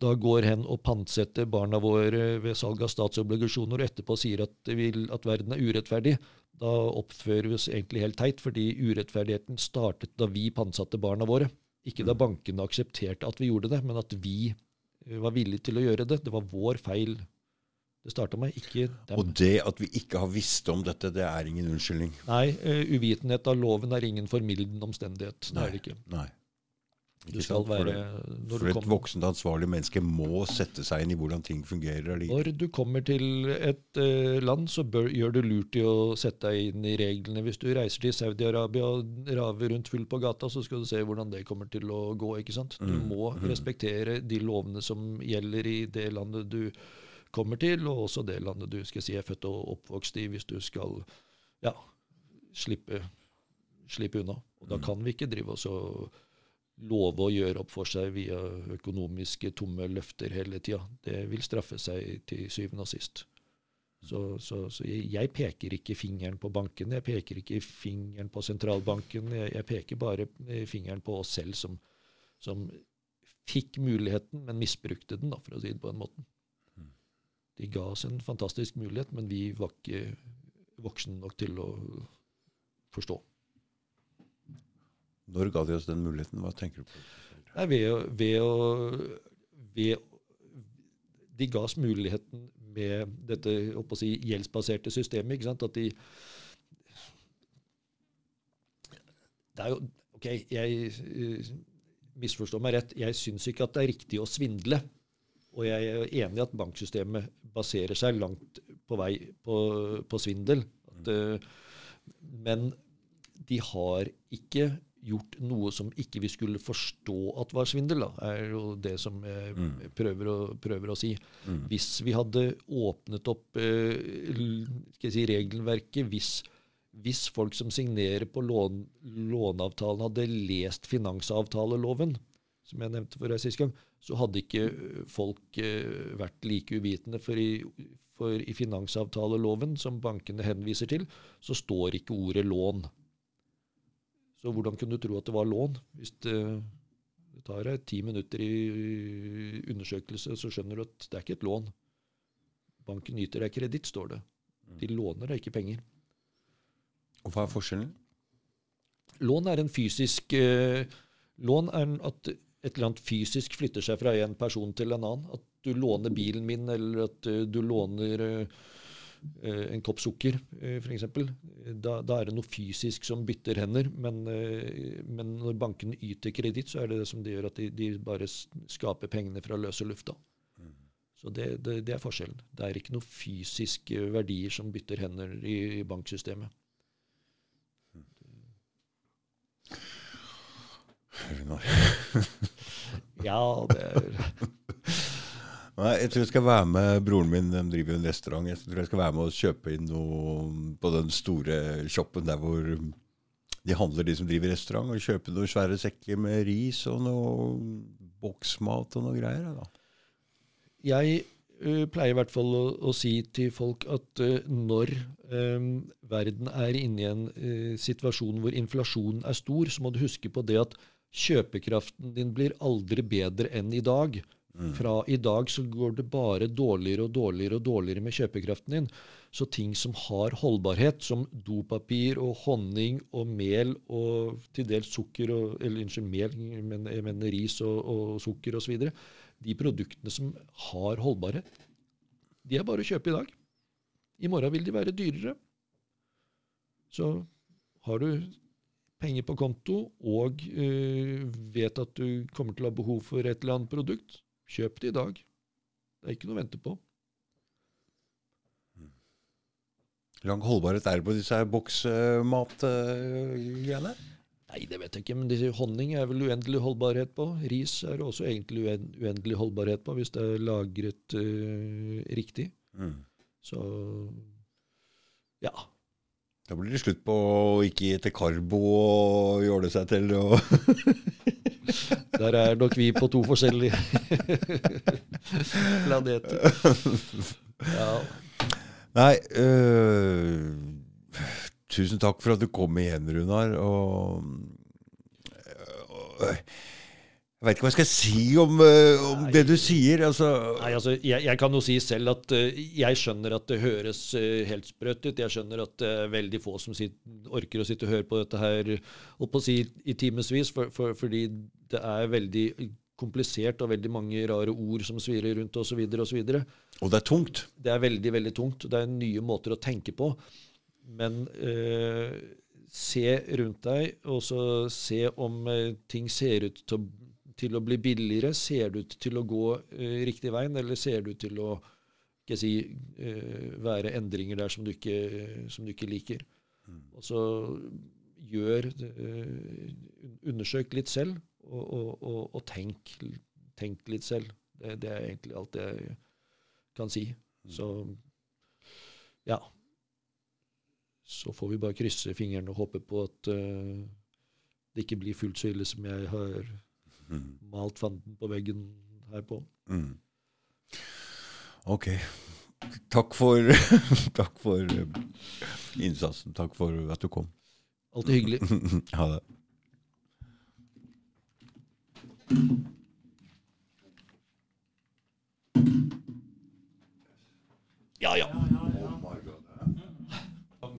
da går hen og pantsetter barna våre ved salg av statsobligasjoner, og etterpå sier at, vil, at verden er urettferdig, da oppfører vi oss egentlig helt teit, fordi urettferdigheten startet da vi pantsatte barna våre. Ikke da mm. bankene aksepterte at vi gjorde det, men at vi eh, var villige til å gjøre det. Det var vår feil det starta med, ikke dem. Og det at vi ikke har visst om dette, det er ingen unnskyldning? Nei, uh, uvitenhet av loven er ingen formildende omstendighet. Det er det ikke. Nei. Ikke sant? Være, for, for et voksent ansvarlig menneske må sette seg inn i hvordan ting fungerer. Når du kommer til et uh, land, så bør, gjør du lurt i å sette deg inn i reglene. Hvis du reiser til Saudi-Arabia og raver rundt full på gata, så skal du se hvordan det kommer til å gå. ikke sant? Du mm. må mm. respektere de lovene som gjelder i det landet du kommer til, og også det landet du skal si er født og oppvokst i, hvis du skal ja, slippe, slippe unna. Og da mm. kan vi ikke drive oss og love å gjøre opp for seg via økonomiske tomme løfter hele tida. Det vil straffe seg til syvende og sist. Så, så, så jeg, peker ikke fingeren på bankene, jeg peker ikke fingeren på sentralbanken. Jeg, jeg peker bare fingeren på oss selv som, som, fikk muligheten, men misbrukte den, da, for å si det på den måten. De ga oss en fantastisk mulighet, men vi var ikke voksne nok til å forstå. Når ga de oss den muligheten? Hva tenker du på? Nei, ved, ved å ved, De ga oss muligheten med dette si, gjeldsbaserte systemet. ikke sant? At de Det er jo OK, jeg uh, misforstår meg rett. Jeg syns ikke at det er riktig å svindle. Og jeg er enig i at banksystemet baserer seg langt på vei på, på svindel. At, mm. men de har ikke gjort noe som ikke vi skulle forstå at var svindel, da, er jo det som jeg mm. prøver, å, prøver, å, si. Mm. Hvis vi hadde åpnet opp eh, si, regelverket, hvis, hvis, folk som signerer på lån, låneavtalen, hadde lest finansavtaleloven, som jeg nevnte for deg sist gang, så hadde ikke folk eh, vært like uvitende. For i, for i finansavtaleloven, som bankene henviser til, så står ikke ordet lån. Så hvordan kunne du tro at det var lån? Hvis det, det tar deg ti minutter i undersøkelse, så skjønner du at det er ikke et lån. Banken yter deg kreditt, står det. De låner deg ikke penger. Og Hva er forskjellen? Lån er en fysisk eh, Lån er at et eller annet fysisk flytter seg fra en person til en annen. At du låner bilen min, eller at uh, du låner Eh, en kopp sukker, uh, f.eks. Da, da er det noe fysisk som bytter hender. Men, eh, men når bankene yter kreditt, så er det det som det gjør at de, de bare skaper pengene fra løse lufta. Mm. Så det, det, det, er forskjellen. Det er ikke noe fysiske verdier som bytter hender i, i banksystemet. ja, det er Nei, jeg tror jeg skal være med broren min, de driver en restaurant. Jeg tror jeg skal være med og kjøpe inn noe på den store shoppen der hvor de handler, de som driver restaurant, og kjøpe noen svære sekker med ris og noe boksmat og noe greier. Da. Jeg uh, pleier i hvert fall å, å si til folk at uh, når um, verden er inne i en uh, situasjon hvor inflasjonen er stor, så må du huske på det at kjøpekraften din blir aldri bedre enn i dag. Mm. Fra i dag så går det bare dårligere og dårligere og dårligere med kjøpekraften din. Så ting som har holdbarhet, som dopapir og honning og mel og til dels sukker og, Eller unnskyld, mel, men jeg mener ris og, og sukker osv. De produktene som har holdbarhet, de er bare å kjøpe i dag. I morgen vil de være dyrere. Så har du penger på konto og øh, vet at du kommer til å ha behov for et eller annet produkt, Kjøp det i dag. Det er ikke noe å vente på. Lang holdbarhet er det på disse boksmatgreiene? Nei, det vet jeg ikke. Men disse honning er vel uendelig holdbarhet på. Ris er det også egentlig uendelig holdbarhet på, hvis det er lagret uh, riktig. Mm. Så ja. Da blir det slutt på å ikke gi til karbo og jåle seg til og Der er nok vi på to forskjellige planeter. Ja. Nei øh, Tusen takk for at du kom igjen, Runar. Og, og jeg veit ikke hva jeg skal si om, øh, om det du sier. Altså, Nei, altså, jeg, jeg kan jo si selv at uh, jeg skjønner at det høres uh, helt sprøtt ut. Jeg skjønner at det er veldig få som sitter, orker å sitte og høre på dette her og på si, i timevis, for, for, fordi det er veldig komplisert og veldig mange rare ord som svirrer rundt osv. osv. og og det er tungt. Det er veldig, veldig tungt. Det er nye måter å tenke på. Men eh, se rundt deg, og så se om eh, ting ser ut til til å bli billigere. Ser det ut til å gå eh, riktig veien, eller ser det ut til å ikke si, eh, være endringer der som du ikke, som du ikke liker? Og så gjør eh, Undersøk litt selv, og, og, og, og tenk, tenk litt selv. Det, det er egentlig alt jeg kan si. Så ja. Så får vi bare krysse fingrene og håpe på at uh, det ikke blir fullt så ille som jeg har malt fanden på veggen her på. Mm. Ok. Takk for, takk for øh, innsatsen. Takk for at du kom. Alltid hyggelig. Ha det. Ja, ja.